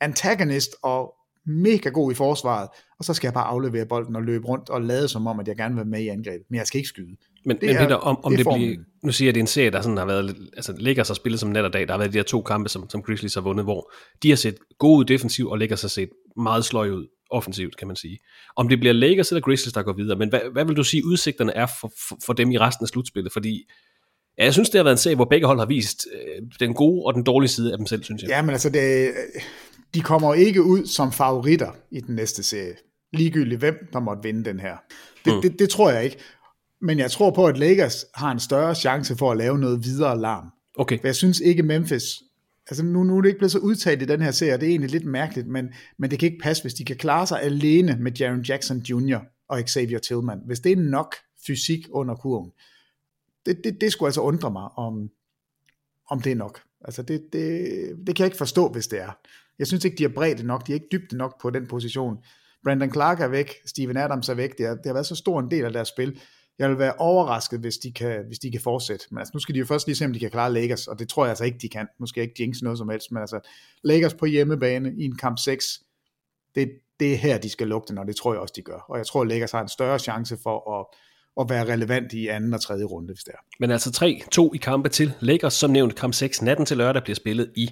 Antagonist og mega god i forsvaret, og så skal jeg bare aflevere bolden og løbe rundt og lade som om, at jeg gerne vil være med i angrebet, men jeg skal ikke skyde. Men, det men Peter, om, om det, det bliver, nu siger jeg, at det er en serie, der sådan har været, altså ligger sig spillet som net og dag, der har været de her to kampe, som, som Grizzlies har vundet, hvor de har set gode defensiv og ligger sig set meget sløj ud offensivt, kan man sige. Om det bliver Lakers eller Grizzlies, der går videre, men hvad, hvad vil du sige, udsigterne er for, for, for dem i resten af slutspillet? Fordi ja, jeg synes, det har været en serie, hvor begge hold har vist øh, den gode og den dårlige side af dem selv, synes jeg. Ja, men altså, det, de kommer ikke ud som favoritter i den næste serie. Ligegyldigt hvem, der måtte vinde den her. Det, mm. det, det tror jeg ikke. Men jeg tror på, at Lakers har en større chance for at lave noget videre larm. Okay. For jeg synes ikke, Memphis altså nu, nu er det ikke blevet så udtalt i den her serie, det er egentlig lidt mærkeligt, men, men det kan ikke passe, hvis de kan klare sig alene med Jaron Jackson Jr. og Xavier Tillman. Hvis det er nok fysik under kurven, det, det, det skulle altså undre mig, om, om det er nok. Altså det, det, det kan jeg ikke forstå, hvis det er. Jeg synes ikke, de er bredt nok, de er ikke dybde nok på den position. Brandon Clark er væk, Steven Adams er væk, det har, det har været så stor en del af deres spil, jeg vil være overrasket, hvis de kan, hvis de kan fortsætte. Men altså, nu skal de jo først lige se, om de kan klare Lakers, og det tror jeg altså ikke, de kan. Nu skal jeg ikke jinx noget som helst, men altså, Lakers på hjemmebane i en kamp 6, det, det er her, de skal lugte, og det tror jeg også, de gør. Og jeg tror, Lakers har en større chance for at, at være relevant i anden og tredje runde, hvis det er. Men altså 3-2 i kampe til Lakers, som nævnt kamp 6 natten til lørdag, bliver spillet i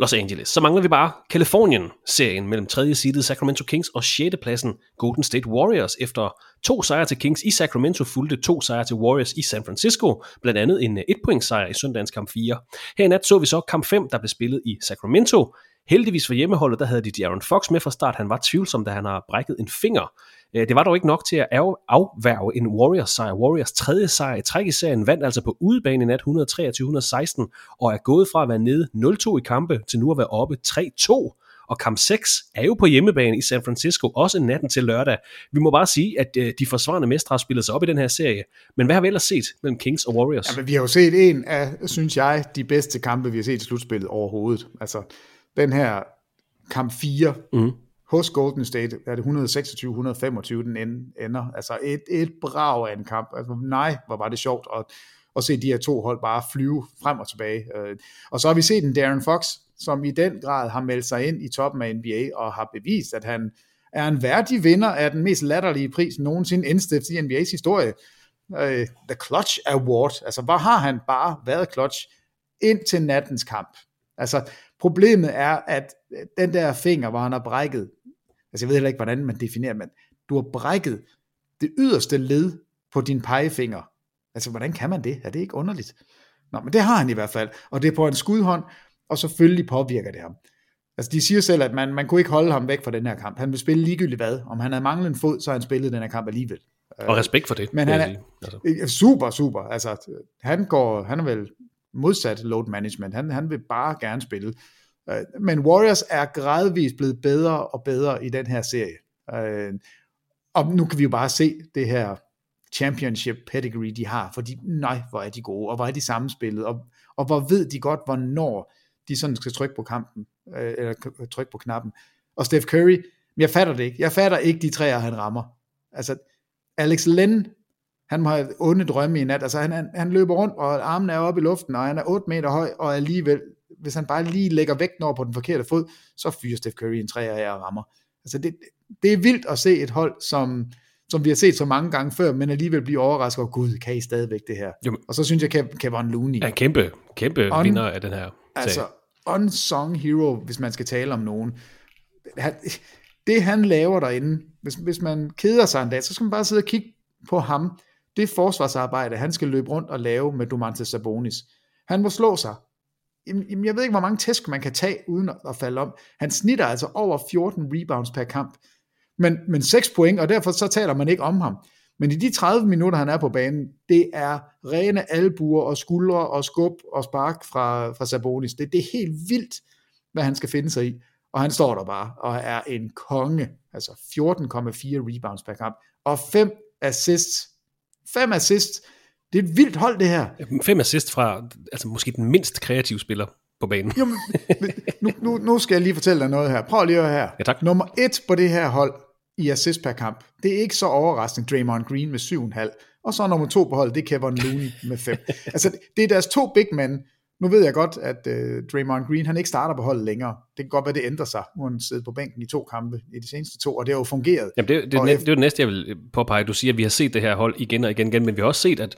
Los Angeles. Så mangler vi bare Kalifornien-serien mellem 3. seedet Sacramento Kings og 6. pladsen Golden State Warriors. Efter to sejre til Kings i Sacramento fulgte to sejre til Warriors i San Francisco, blandt andet en øh, et points sejr i søndagens kamp 4. Her i nat så vi så kamp 5, der blev spillet i Sacramento. Heldigvis for hjemmeholdet, der havde de Jaron Fox med fra start. Han var tvivlsom, da han har brækket en finger. Øh, det var dog ikke nok til at afværge en Warriors sejr. Warriors tredje sejr i træk i serien vandt altså på udebane i nat 123-116 og er gået fra at være nede 0-2 i kampe til nu at være oppe 3-2 og kamp 6 er jo på hjemmebane i San Francisco, også natten til lørdag. Vi må bare sige, at øh, de forsvarende mestre har spillet sig op i den her serie. Men hvad har vi ellers set mellem Kings og Warriors? Ja, men vi har jo set en af, synes jeg, de bedste kampe, vi har set i slutspillet overhovedet. Altså, den her kamp 4 mm. hos Golden State, er det 126-125, den ender. Altså et, et brag af en kamp. Altså, nej, hvor var det sjovt at, at se de her to hold bare flyve frem og tilbage. Øh, og så har vi set en Darren Fox, som i den grad har meldt sig ind i toppen af NBA og har bevist, at han er en værdig vinder af den mest latterlige pris nogensinde indstiftet i NBA's historie. Uh, The Clutch Award. Altså, hvor har han bare været clutch ind til nattens kamp? Altså, problemet er, at den der finger, hvor han har brækket, altså jeg ved heller ikke, hvordan man definerer, men du har brækket det yderste led på din pegefinger. Altså, hvordan kan man det? Er det ikke underligt? Nå, men det har han i hvert fald, og det er på en skudhånd, og selvfølgelig påvirker det ham. Altså, de siger selv, at man, man kunne ikke holde ham væk fra den her kamp. Han vil spille ligegyldigt hvad. Om han havde manglet en fod, så har han spillet den her kamp alligevel. Og respekt for det. Men han er altså. super, super. Altså, han, går, han er vel modsat load management. Han, han vil bare gerne spille. Øh, men Warriors er gradvist blevet bedre og bedre i den her serie. Øh, og nu kan vi jo bare se det her championship pedigree, de har, fordi nej, hvor er de gode, og hvor er de sammenspillet, og, og hvor ved de godt, hvornår de sådan skal trykke på kampen, øh, eller trykke på knappen. Og Steph Curry, jeg fatter det ikke. Jeg fatter ikke de træer, han rammer. Altså, Alex Len, han må have onde drømme i nat. Altså, han, han, han løber rundt, og armen er oppe i luften, og han er 8 meter høj, og alligevel, hvis han bare lige lægger vægten over på den forkerte fod, så fyrer Steph Curry en træer af og rammer. Altså, det, det er vildt at se et hold, som, som vi har set så mange gange før, men alligevel blive overrasket over, gud, kan I stadigvæk det her? Jo. Og så synes jeg, Kevin Looney. Ja, kæmpe, kæmpe On, vinder af den her Altså, unsung hero, hvis man skal tale om nogen. det han laver derinde, hvis, hvis man keder sig en dag, så skal man bare sidde og kigge på ham. Det forsvarsarbejde, han skal løbe rundt og lave med Domantas Sabonis. Han må slå sig. Jamen, jeg ved ikke, hvor mange tæsk man kan tage, uden at falde om. Han snitter altså over 14 rebounds per kamp. Men, men 6 point, og derfor så taler man ikke om ham. Men i de 30 minutter, han er på banen, det er rene albuer og skuldre og skub og spark fra, fra Sabonis. Det, det er helt vildt, hvad han skal finde sig i. Og han står der bare og er en konge. Altså 14,4 rebounds per kamp. Og 5 assists. 5 assists. Det er et vildt hold, det her. Fem assist fra altså måske den mindst kreative spiller på banen. Jo, men, nu, nu, nu skal jeg lige fortælle dig noget her. Prøv lige at høre her. Ja, tak. Nummer et på det her hold i assist per kamp, det er ikke så overraskende Draymond Green med 7,5. Og så nummer to på holdet, det er Kevin Looney med 5. altså, det er deres to big men. Nu ved jeg godt, at uh, Draymond Green, han ikke starter på holdet længere. Det kan godt være, det ændrer sig. Nu han siddet på bænken i to kampe i de seneste to, og det har jo fungeret. Jamen, det, det, det, det er det næste, jeg vil påpege. Du siger, at vi har set det her hold igen og igen, igen men vi har også set, at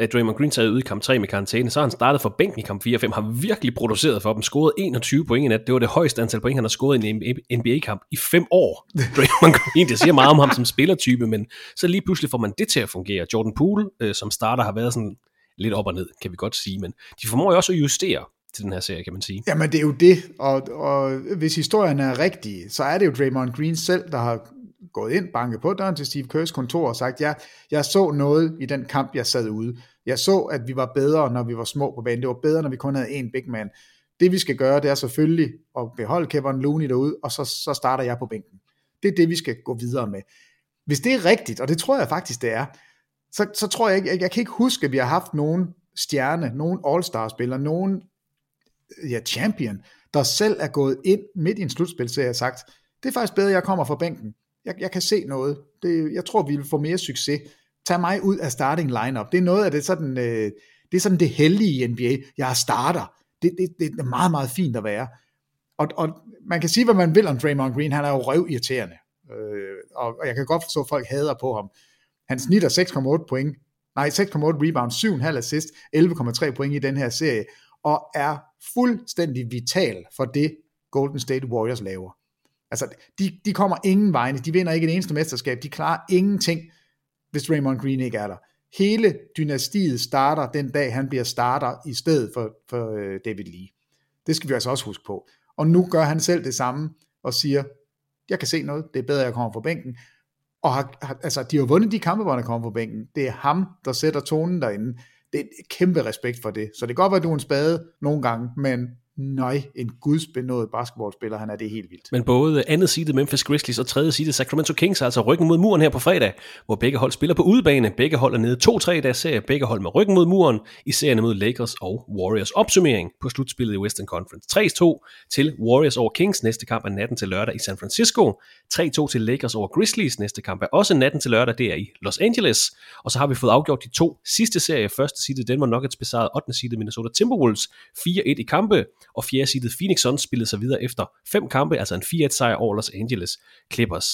at Draymond Green taget ud i kamp 3 med karantæne, så har han startet for bænken i kamp 4 og 5, har virkelig produceret for dem, scoret 21 point i nat. Det var det højeste antal point, han har scoret i en NBA-kamp i 5 år. Draymond Green, det siger meget om ham som spillertype, men så lige pludselig får man det til at fungere. Jordan Poole, øh, som starter, har været sådan lidt op og ned, kan vi godt sige, men de formår jo også at justere til den her serie, kan man sige. Jamen det er jo det, og, og hvis historien er rigtig, så er det jo Draymond Green selv, der har gået ind, banket på døren til Steve Kerrs kontor og sagt, ja, jeg så noget i den kamp, jeg sad ude. Jeg så, at vi var bedre, når vi var små på banen. Det var bedre, når vi kun havde én big man. Det vi skal gøre, det er selvfølgelig at beholde Kevin Looney derude, og så, så starter jeg på bænken. Det er det, vi skal gå videre med. Hvis det er rigtigt, og det tror jeg faktisk, det er, så, så tror jeg ikke, jeg, jeg kan ikke huske, at vi har haft nogen stjerne, nogen all-star-spiller, nogen ja, champion, der selv er gået ind midt i en slutspilserie og sagt, det er faktisk bedre, at jeg kommer fra bænken. Jeg, jeg kan se noget. Det, jeg tror, vi vil få mere succes. Tag mig ud af starting lineup. Det er noget af det sådan, øh, det er sådan det heldige i NBA. Jeg starter. Det, det, det er meget, meget fint at være. Og, og man kan sige, hvad man vil om Draymond Green. Han er jo røvirriterende. Øh, og, og jeg kan godt forstå, at folk hader på ham. Han snitter 6,8 point. Nej, 6,8 rebounds, 7,5 assist, 11,3 point i den her serie, og er fuldstændig vital for det, Golden State Warriors laver. Altså, de, de kommer ingen vegne, de vinder ikke et eneste mesterskab, de klarer ingenting, hvis Raymond Green ikke er der. Hele dynastiet starter den dag, han bliver starter i stedet for, for øh, David Lee. Det skal vi altså også huske på. Og nu gør han selv det samme, og siger, jeg kan se noget, det er bedre, at jeg kommer fra bænken. Og har, har, altså, de har vundet de kampe, hvor han er kommet på bænken. Det er ham, der sætter tonen derinde. Det er kæmpe respekt for det. Så det kan godt være, at du er en spade nogle gange, men nøj, en gudsbenået basketballspiller, han er det helt vildt. Men både andet side Memphis Grizzlies og tredje side Sacramento Kings er altså ryggen mod muren her på fredag, hvor begge hold spiller på udebane. Begge hold er nede 2-3 i deres serie, begge hold med ryggen mod muren i serien mod Lakers og Warriors. Opsummering på slutspillet i Western Conference. 3-2 til Warriors over Kings, næste kamp er natten til lørdag i San Francisco. 3-2 til Lakers over Grizzlies, næste kamp er også natten til lørdag, det er i Los Angeles. Og så har vi fået afgjort de to sidste serier. Første side Denver Nuggets besejrede 8. side Minnesota Timberwolves 4-1 i kampe, og fjerde seedet Phoenix Suns spillede sig videre efter fem kampe, altså en 4-1 sejr over Los Angeles Clippers.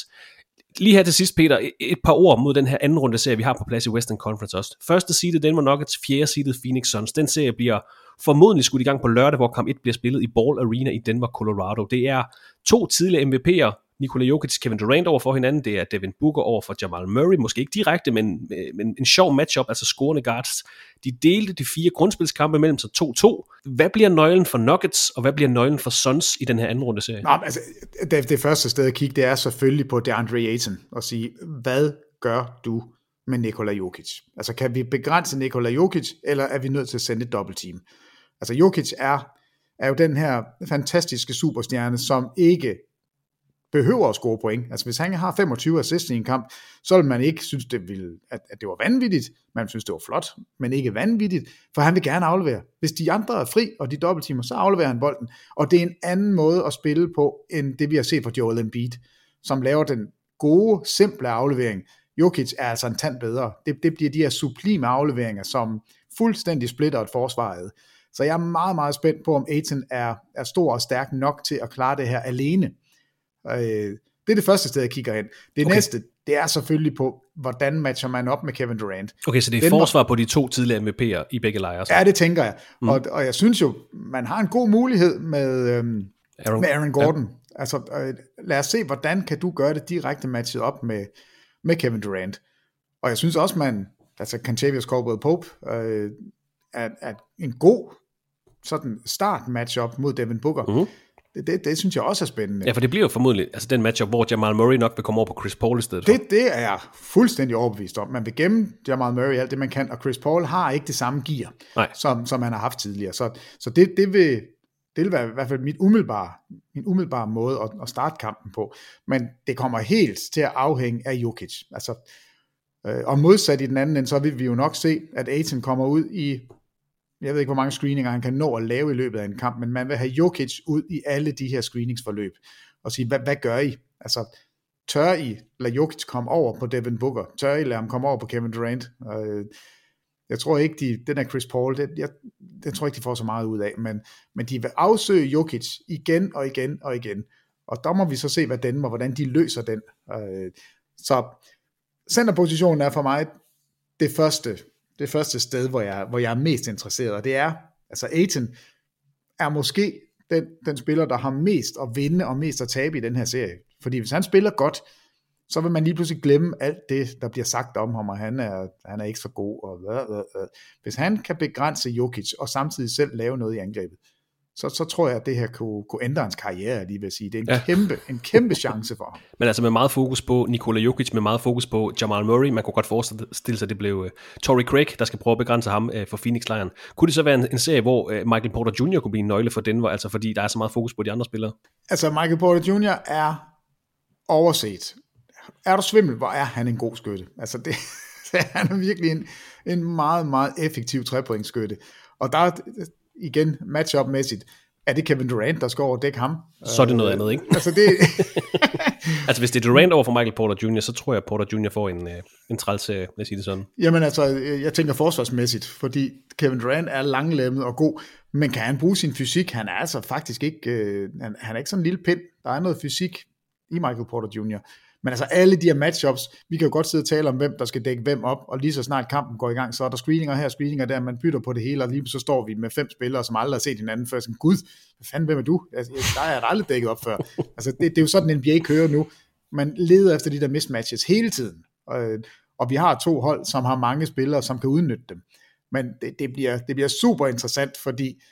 Lige her til sidst, Peter, et par ord mod den her anden runde serie, vi har på plads i Western Conference også. Første seedet Denver Nuggets, fjerde seedet Phoenix Suns. Den serie bliver formodentlig skudt i gang på lørdag, hvor kamp 1 bliver spillet i Ball Arena i Denver, Colorado. Det er to tidligere MVP'er, Nikola Jokic, Kevin Durant over for hinanden, det er Devin Booker over for Jamal Murray, måske ikke direkte, men, men en sjov matchup, altså scorende guards. De delte de fire grundspilskampe mellem sig 2-2. Hvad bliver nøglen for Nuggets, og hvad bliver nøglen for Suns i den her anden runde serie? Nå, altså, det, det første sted at kigge, det er selvfølgelig på DeAndre Ayton, og sige, hvad gør du med Nikola Jokic? Altså, kan vi begrænse Nikola Jokic, eller er vi nødt til at sende et dobbeltteam? Altså, Jokic er, er jo den her fantastiske superstjerne, som ikke behøver at score point. Altså hvis han har 25 assists i en kamp, så vil man ikke synes, det ville, at, at det var vanvittigt. Man synes, det var flot, men ikke vanvittigt, for han vil gerne aflevere. Hvis de andre er fri, og de dobbelttimer, så afleverer han bolden. Og det er en anden måde at spille på, end det vi har set fra Joel Embiid, som laver den gode, simple aflevering. Jokic er altså en tand bedre. Det, det bliver de her sublime afleveringer, som fuldstændig splitter et forsvaret. Så jeg er meget, meget spændt på, om Aiton er, er stor og stærk nok til at klare det her alene. Øh, det er det første sted, jeg kigger hen. Det okay. næste, det er selvfølgelig på, hvordan matcher man op med Kevin Durant. Okay, så det er Den forsvar på de to tidligere MVP'er i begge lejre? Så. Ja, det tænker jeg. Mm. Og, og jeg synes jo, man har en god mulighed med, øhm, Aaron, med Aaron Gordon. Ja. Altså, øh, lad os se, hvordan kan du gøre det direkte matchet op med, med Kevin Durant. Og jeg synes også, man, altså Cantavius Caldwell Pope, øh, er, er en god sådan start matchup mod Devin Booker. Mhm. Det, det, det synes jeg også er spændende. Ja, for det bliver jo formodentlig altså den matchup, hvor Jamal Murray nok vil komme over på Chris Paul i stedet Det, det er jeg fuldstændig overbevist om. Man vil gemme Jamal Murray alt det, man kan, og Chris Paul har ikke det samme gear, Nej. som, som han har haft tidligere. Så, så det, det, vil, det vil være i hvert fald mit umiddelbare, min umiddelbare måde at, at starte kampen på. Men det kommer helt til at afhænge af Jokic. Altså, øh, og modsat i den anden ende, så vil vi jo nok se, at Aiton kommer ud i jeg ved ikke, hvor mange screeninger han kan nå at lave i løbet af en kamp, men man vil have Jokic ud i alle de her screeningsforløb, og sige, hvad, hvad gør I? Altså, tør I lade Jokic komme over på Devin Booker? Tør I lade ham komme over på Kevin Durant? Øh, jeg tror ikke, de, den er Chris Paul, det, jeg, jeg tror ikke, de får så meget ud af, men, men de vil afsøge Jokic igen og igen og igen, og der må vi så se, hvad den, og hvordan de løser den. Øh, så centerpositionen er for mig det første det første sted, hvor jeg, hvor jeg er mest interesseret, og det er, altså Aiton er måske den, den spiller, der har mest at vinde og mest at tabe i den her serie. Fordi hvis han spiller godt, så vil man lige pludselig glemme alt det, der bliver sagt om ham, og han er, han er ikke så god. Og hvad, hvad, hvad. Hvis han kan begrænse Jokic, og samtidig selv lave noget i angrebet, så, så tror jeg, at det her kunne, kunne ændre hans karriere, lige vil sige. Det er en, Ja. kæmpe, en kæmpe chance for ham. Men altså med meget fokus på Nikola Jokic, med meget fokus på Jamal Murray. Man kunne godt forestille sig, at det blev uh, Torrey Craig, der skal prøve at begrænse ham uh, for Phoenix-lejren. Kunne det så være en, en serie, hvor uh, Michael Porter Jr. kunne blive en nøgle for Denver, altså fordi der er så meget fokus på de andre spillere? Altså, Michael Porter Jr. er overset. Er du svimmel, hvor er han en god skytte. Altså, det, han er virkelig en, en meget, meget effektiv trepointsskytte. Og der er igen matchup-mæssigt, er det Kevin Durant, der skal over og dække ham? Så er det noget andet, ikke? Altså, det, Altså hvis det er Durant over for Michael Porter Jr., så tror jeg, at Porter Jr. får en, uh, en træls, lad os sige det sådan. Jamen altså, jeg tænker forsvarsmæssigt, fordi Kevin Durant er langlemmet og god, men kan han bruge sin fysik? Han er altså faktisk ikke, øh, han, han er ikke sådan en lille pind. Der er noget fysik i Michael Porter Jr. Men altså alle de her matchups, vi kan jo godt sidde og tale om, hvem der skal dække hvem op, og lige så snart kampen går i gang, så er der screeninger her, screeninger der, man bytter på det hele, og lige så står vi med fem spillere, som aldrig har set hinanden før, sådan, gud, hvad fanden, hvem er du? Altså, der er jeg aldrig dækket op før. Altså, det, det er jo sådan, NBA kører nu. Man leder efter de der mismatches hele tiden, og, og vi har to hold, som har mange spillere, som kan udnytte dem. Men det, det, bliver, det bliver super interessant, fordi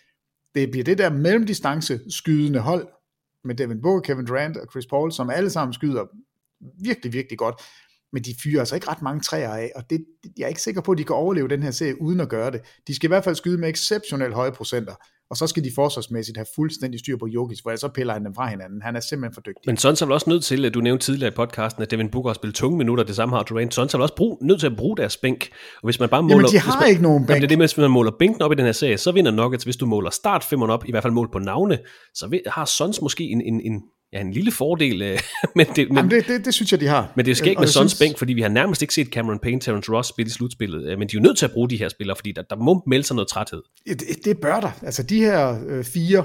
det bliver det der mellemdistance skydende hold, med Devin Booker, Kevin Durant og Chris Paul, som alle sammen skyder virkelig, virkelig godt. Men de fyrer altså ikke ret mange træer af, og det, jeg er ikke sikker på, at de kan overleve den her serie uden at gøre det. De skal i hvert fald skyde med exceptionelt høje procenter, og så skal de forsvarsmæssigt have fuldstændig styr på Jokic, for ellers så piller han dem fra hinanden. Han er simpelthen for dygtig. Men Sons er vel også nødt til, at du nævnte tidligere i podcasten, at Devin Booker har spillet tunge minutter, det samme har Durant. Sons er vel også brug, nødt til at bruge deres bænk. Og hvis man bare måler, Jamen, de har man, ikke nogen Jamen, bænk. det er det med, hvis man måler bænken op i den her serie, så vinder Nuggets. Hvis du måler startfemmeren op, i hvert fald mål på navne, så har Sons måske en, en, en, ja, en lille fordel. øh, men det, men, Jamen, det, det, det synes jeg, de har. men det er skægt Og med Sons synes- bænk, fordi vi har nærmest ikke set Cameron Payne, Terrence Ross spille i slutspillet. øh, Men de er jo nødt til at bruge de her spillere, fordi der, der må melde sig noget træthed. Det, det bør der. Altså de her øh, fire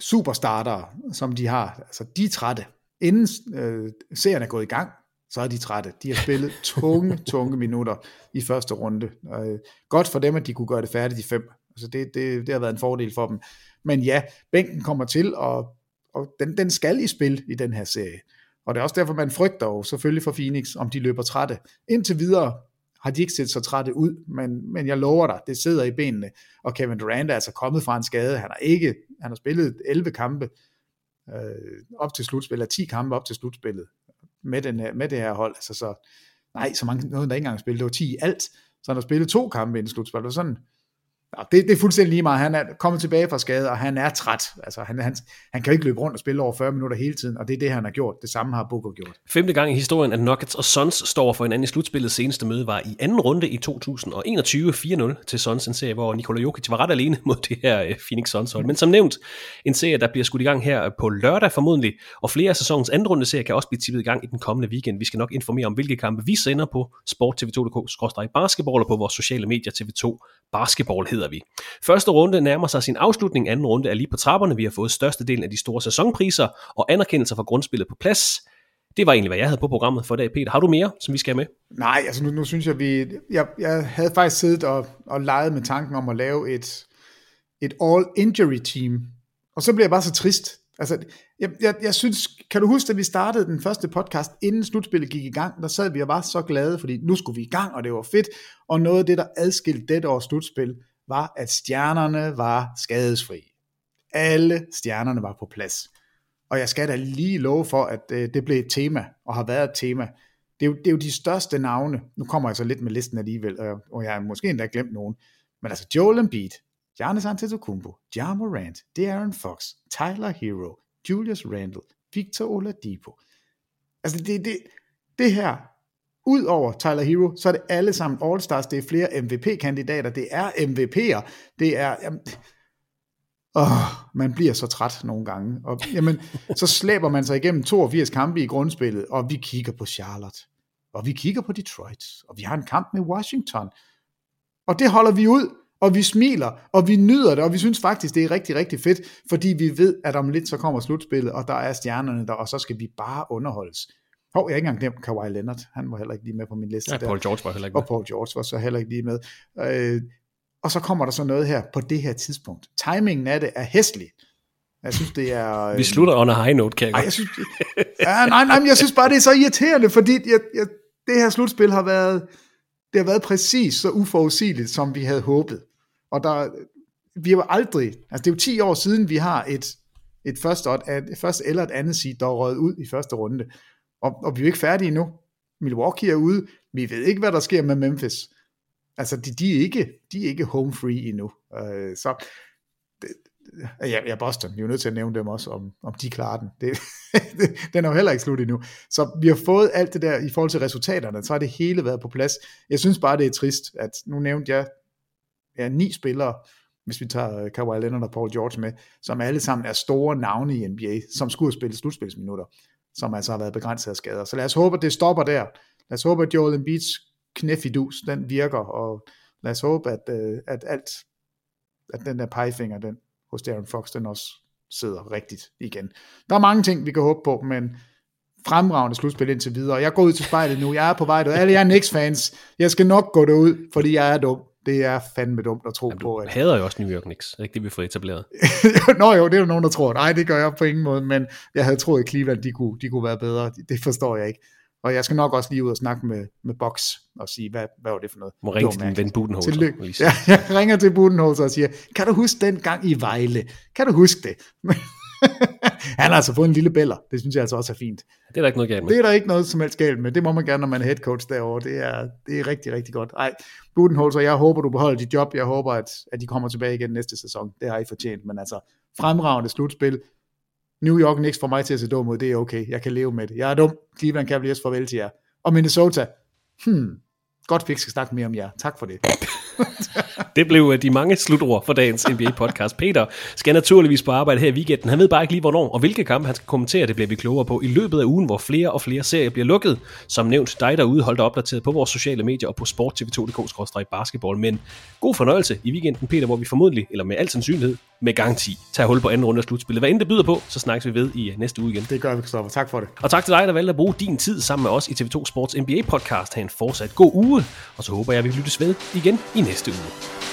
superstartere, som de har, altså de er trætte. Inden øh, serien er gået i gang, så er de trætte. De har spillet tunge, tunge minutter i første runde. Øh, godt for dem, at de kunne gøre det færdigt i fem. Altså det, det, det har været en fordel for dem. Men ja, bænken kommer til, og, og den, den skal i spil i den her serie. Og det er også derfor, man frygter jo selvfølgelig for Phoenix, om de løber trætte. Indtil videre har de ikke set så trætte ud, men, men jeg lover dig, det sidder i benene. Og Kevin Durant er altså kommet fra en skade. Han har ikke, han har spillet 11 kampe øh, op til slutspillet, eller 10 kampe op til slutspillet med, den her, med det her hold. Altså så, nej, så mange noget, der ikke engang spillet. Det var 10 i alt. Så han har spillet to kampe inden slutspillet. Det var sådan, det, det er fuldstændig lige meget. Han er kommet tilbage fra skade, og han er træt. Altså, han, han, han kan ikke løbe rundt og spille over 40 minutter hele tiden, og det er det, han har gjort. Det samme har Booker gjort. Femte gang i historien, at Nuggets og Suns står for hinanden i slutspillet. Seneste møde var i anden runde i 2021 4-0 til Suns, en serie, hvor Nikola Jokic var ret alene mod det her øh, Phoenix Suns hold. Men som nævnt, en serie, der bliver skudt i gang her på lørdag formodentlig, og flere af sæsonens anden runde serie kan også blive tippet i gang i den kommende weekend. Vi skal nok informere om, hvilke kampe vi sender på sporttv2.dk-basketball og på vores sociale medier TV2 Basketball hedder vi. Første runde nærmer sig sin afslutning, anden runde er lige på trapperne. Vi har fået størstedelen af de store sæsonpriser og anerkendelser for grundspillet på plads. Det var egentlig, hvad jeg havde på programmet for i dag, Peter. Har du mere, som vi skal have med? Nej, altså nu, nu synes jeg, vi... Jeg, jeg havde faktisk siddet og, og leget med tanken om at lave et, et all-injury team. Og så blev jeg bare så trist, Altså, jeg, jeg, jeg synes, kan du huske, at vi startede den første podcast, inden slutspillet gik i gang, der sad vi og var så glade, fordi nu skulle vi i gang, og det var fedt, og noget af det, der adskilte dette års slutspil, var, at stjernerne var skadesfri. Alle stjernerne var på plads. Og jeg skal da lige love for, at øh, det blev et tema, og har været et tema. Det er, jo, det er jo de største navne. Nu kommer jeg så lidt med listen alligevel, øh, og jeg har måske endda glemt nogen. Men altså Joel Embiid, Giannis Antetokounmpo, Ja Morant, De'Aaron Fox, Tyler Hero, Julius Randle, Victor Oladipo. Altså det, det, det her, Udover Tyler Hero, så er det alle sammen All-Stars, det er flere MVP-kandidater, det er MVP'er, det er... Jamen, åh, man bliver så træt nogle gange. Og, jamen, så slæber man sig igennem 82 kampe i grundspillet, og vi kigger på Charlotte, og vi kigger på Detroit, og vi har en kamp med Washington. Og det holder vi ud, og vi smiler, og vi nyder det, og vi synes faktisk, det er rigtig, rigtig fedt, fordi vi ved, at om lidt så kommer slutspillet, og der er stjernerne der, og så skal vi bare underholdes. Hov, jeg har ikke engang glemt Kawhi Leonard, han var heller ikke lige med på min liste. Ja, der. Paul George var heller ikke med. Og Paul George var så heller ikke lige med. Øh, og så kommer der så noget her på det her tidspunkt. Timingen af det er hæslig. Jeg synes, det er... Øh, Vi slutter a high note, kan jeg ej, jeg synes, ja, nej, nej, men jeg synes bare, det er så irriterende, fordi jeg, jeg, det her slutspil har været, det har været præcis så uforudsigeligt, som vi havde håbet. Og der, vi har aldrig, altså det er jo 10 år siden, vi har et, et første, et første eller et andet seed, der er røget ud i første runde. Og, og vi er jo ikke færdige endnu. Milwaukee er ude. Vi ved ikke, hvad der sker med Memphis. Altså, de, de, er, ikke, de er ikke home free endnu. Øh, så det, ja, ja, Boston, vi er jo nødt til at nævne dem også, om, om de klarer den. Det, den er jo heller ikke slut endnu. Så vi har fået alt det der i forhold til resultaterne, så har det hele været på plads. Jeg synes bare, det er trist, at nu nævnte jeg ja, ni spillere, hvis vi tager øh, Kawhi Leonard og Paul George med, som alle sammen er store navne i NBA, som skulle spille slutspilsminutter, som altså har været begrænset af skader. Så lad os håbe, at det stopper der. Lad os håbe, at Joel Embiids knæfidus, den virker, og lad os håbe, at, øh, at alt, at den der pegefinger, den hos Darren Fox, den også sidder rigtigt igen. Der er mange ting, vi kan håbe på, men fremragende slutspil indtil videre. Jeg går ud til spejlet nu, jeg er på vej ud. Alle jer Knicks-fans, jeg skal nok gå derud, fordi jeg er dum. Det er fandme dumt at tro Jamen, på. At... hader jo også New York Knicks. Er det ikke det, vi får etableret? Nå jo, det er der nogen, der tror. Nej, det gør jeg på ingen måde, men jeg havde troet, at Cleveland de kunne, de kunne være bedre. Det forstår jeg ikke. Og jeg skal nok også lige ud og snakke med, med Box og sige, hvad, hvad var det for noget? Må ringe til din ven Budenholzer. Tillykke. Ja, jeg ringer til Budenholzer og siger, kan du huske den gang i Vejle? Kan du huske det? Han har altså fået en lille bæller. Det synes jeg altså også er fint. Det er der ikke noget galt med. Det er der ikke noget som helst galt med. Det må man gerne, når man er head coach derovre. Det er, det er rigtig, rigtig godt. Ej, Budenholzer, jeg håber, du beholder dit job. Jeg håber, at, at de kommer tilbage igen næste sæson. Det har I fortjent. Men altså, fremragende slutspil. New York Knicks får mig til at se dum ud. Det er okay. Jeg kan leve med det. Jeg er dum. Cleveland Cavaliers farvel til jer. Og Minnesota. Hmm. Godt fik skal snakke mere om jer. Tak for det. Det blev øh, de mange slutord for dagens NBA-podcast. Peter skal naturligvis på arbejde her i weekenden. Han ved bare ikke lige, hvornår og hvilke kampe han skal kommentere. Det bliver vi klogere på i løbet af ugen, hvor flere og flere serier bliver lukket. Som nævnt, dig derude holdt dig opdateret på vores sociale medier og på sporttv2.dk-basketball. Men god fornøjelse i weekenden, Peter, hvor vi formodentlig, eller med al sandsynlighed, med garanti, tager hul på anden runde af slutspillet. Hvad end det byder på, så snakkes vi ved i næste uge igen. Det gør vi, Kristoffer. Tak for det. Og tak til dig, der valgte at bruge din tid sammen med os i TV2 Sports NBA podcast. Ha' en fortsat god uge, og så håber jeg, at vi lyttes ved igen i næste uge.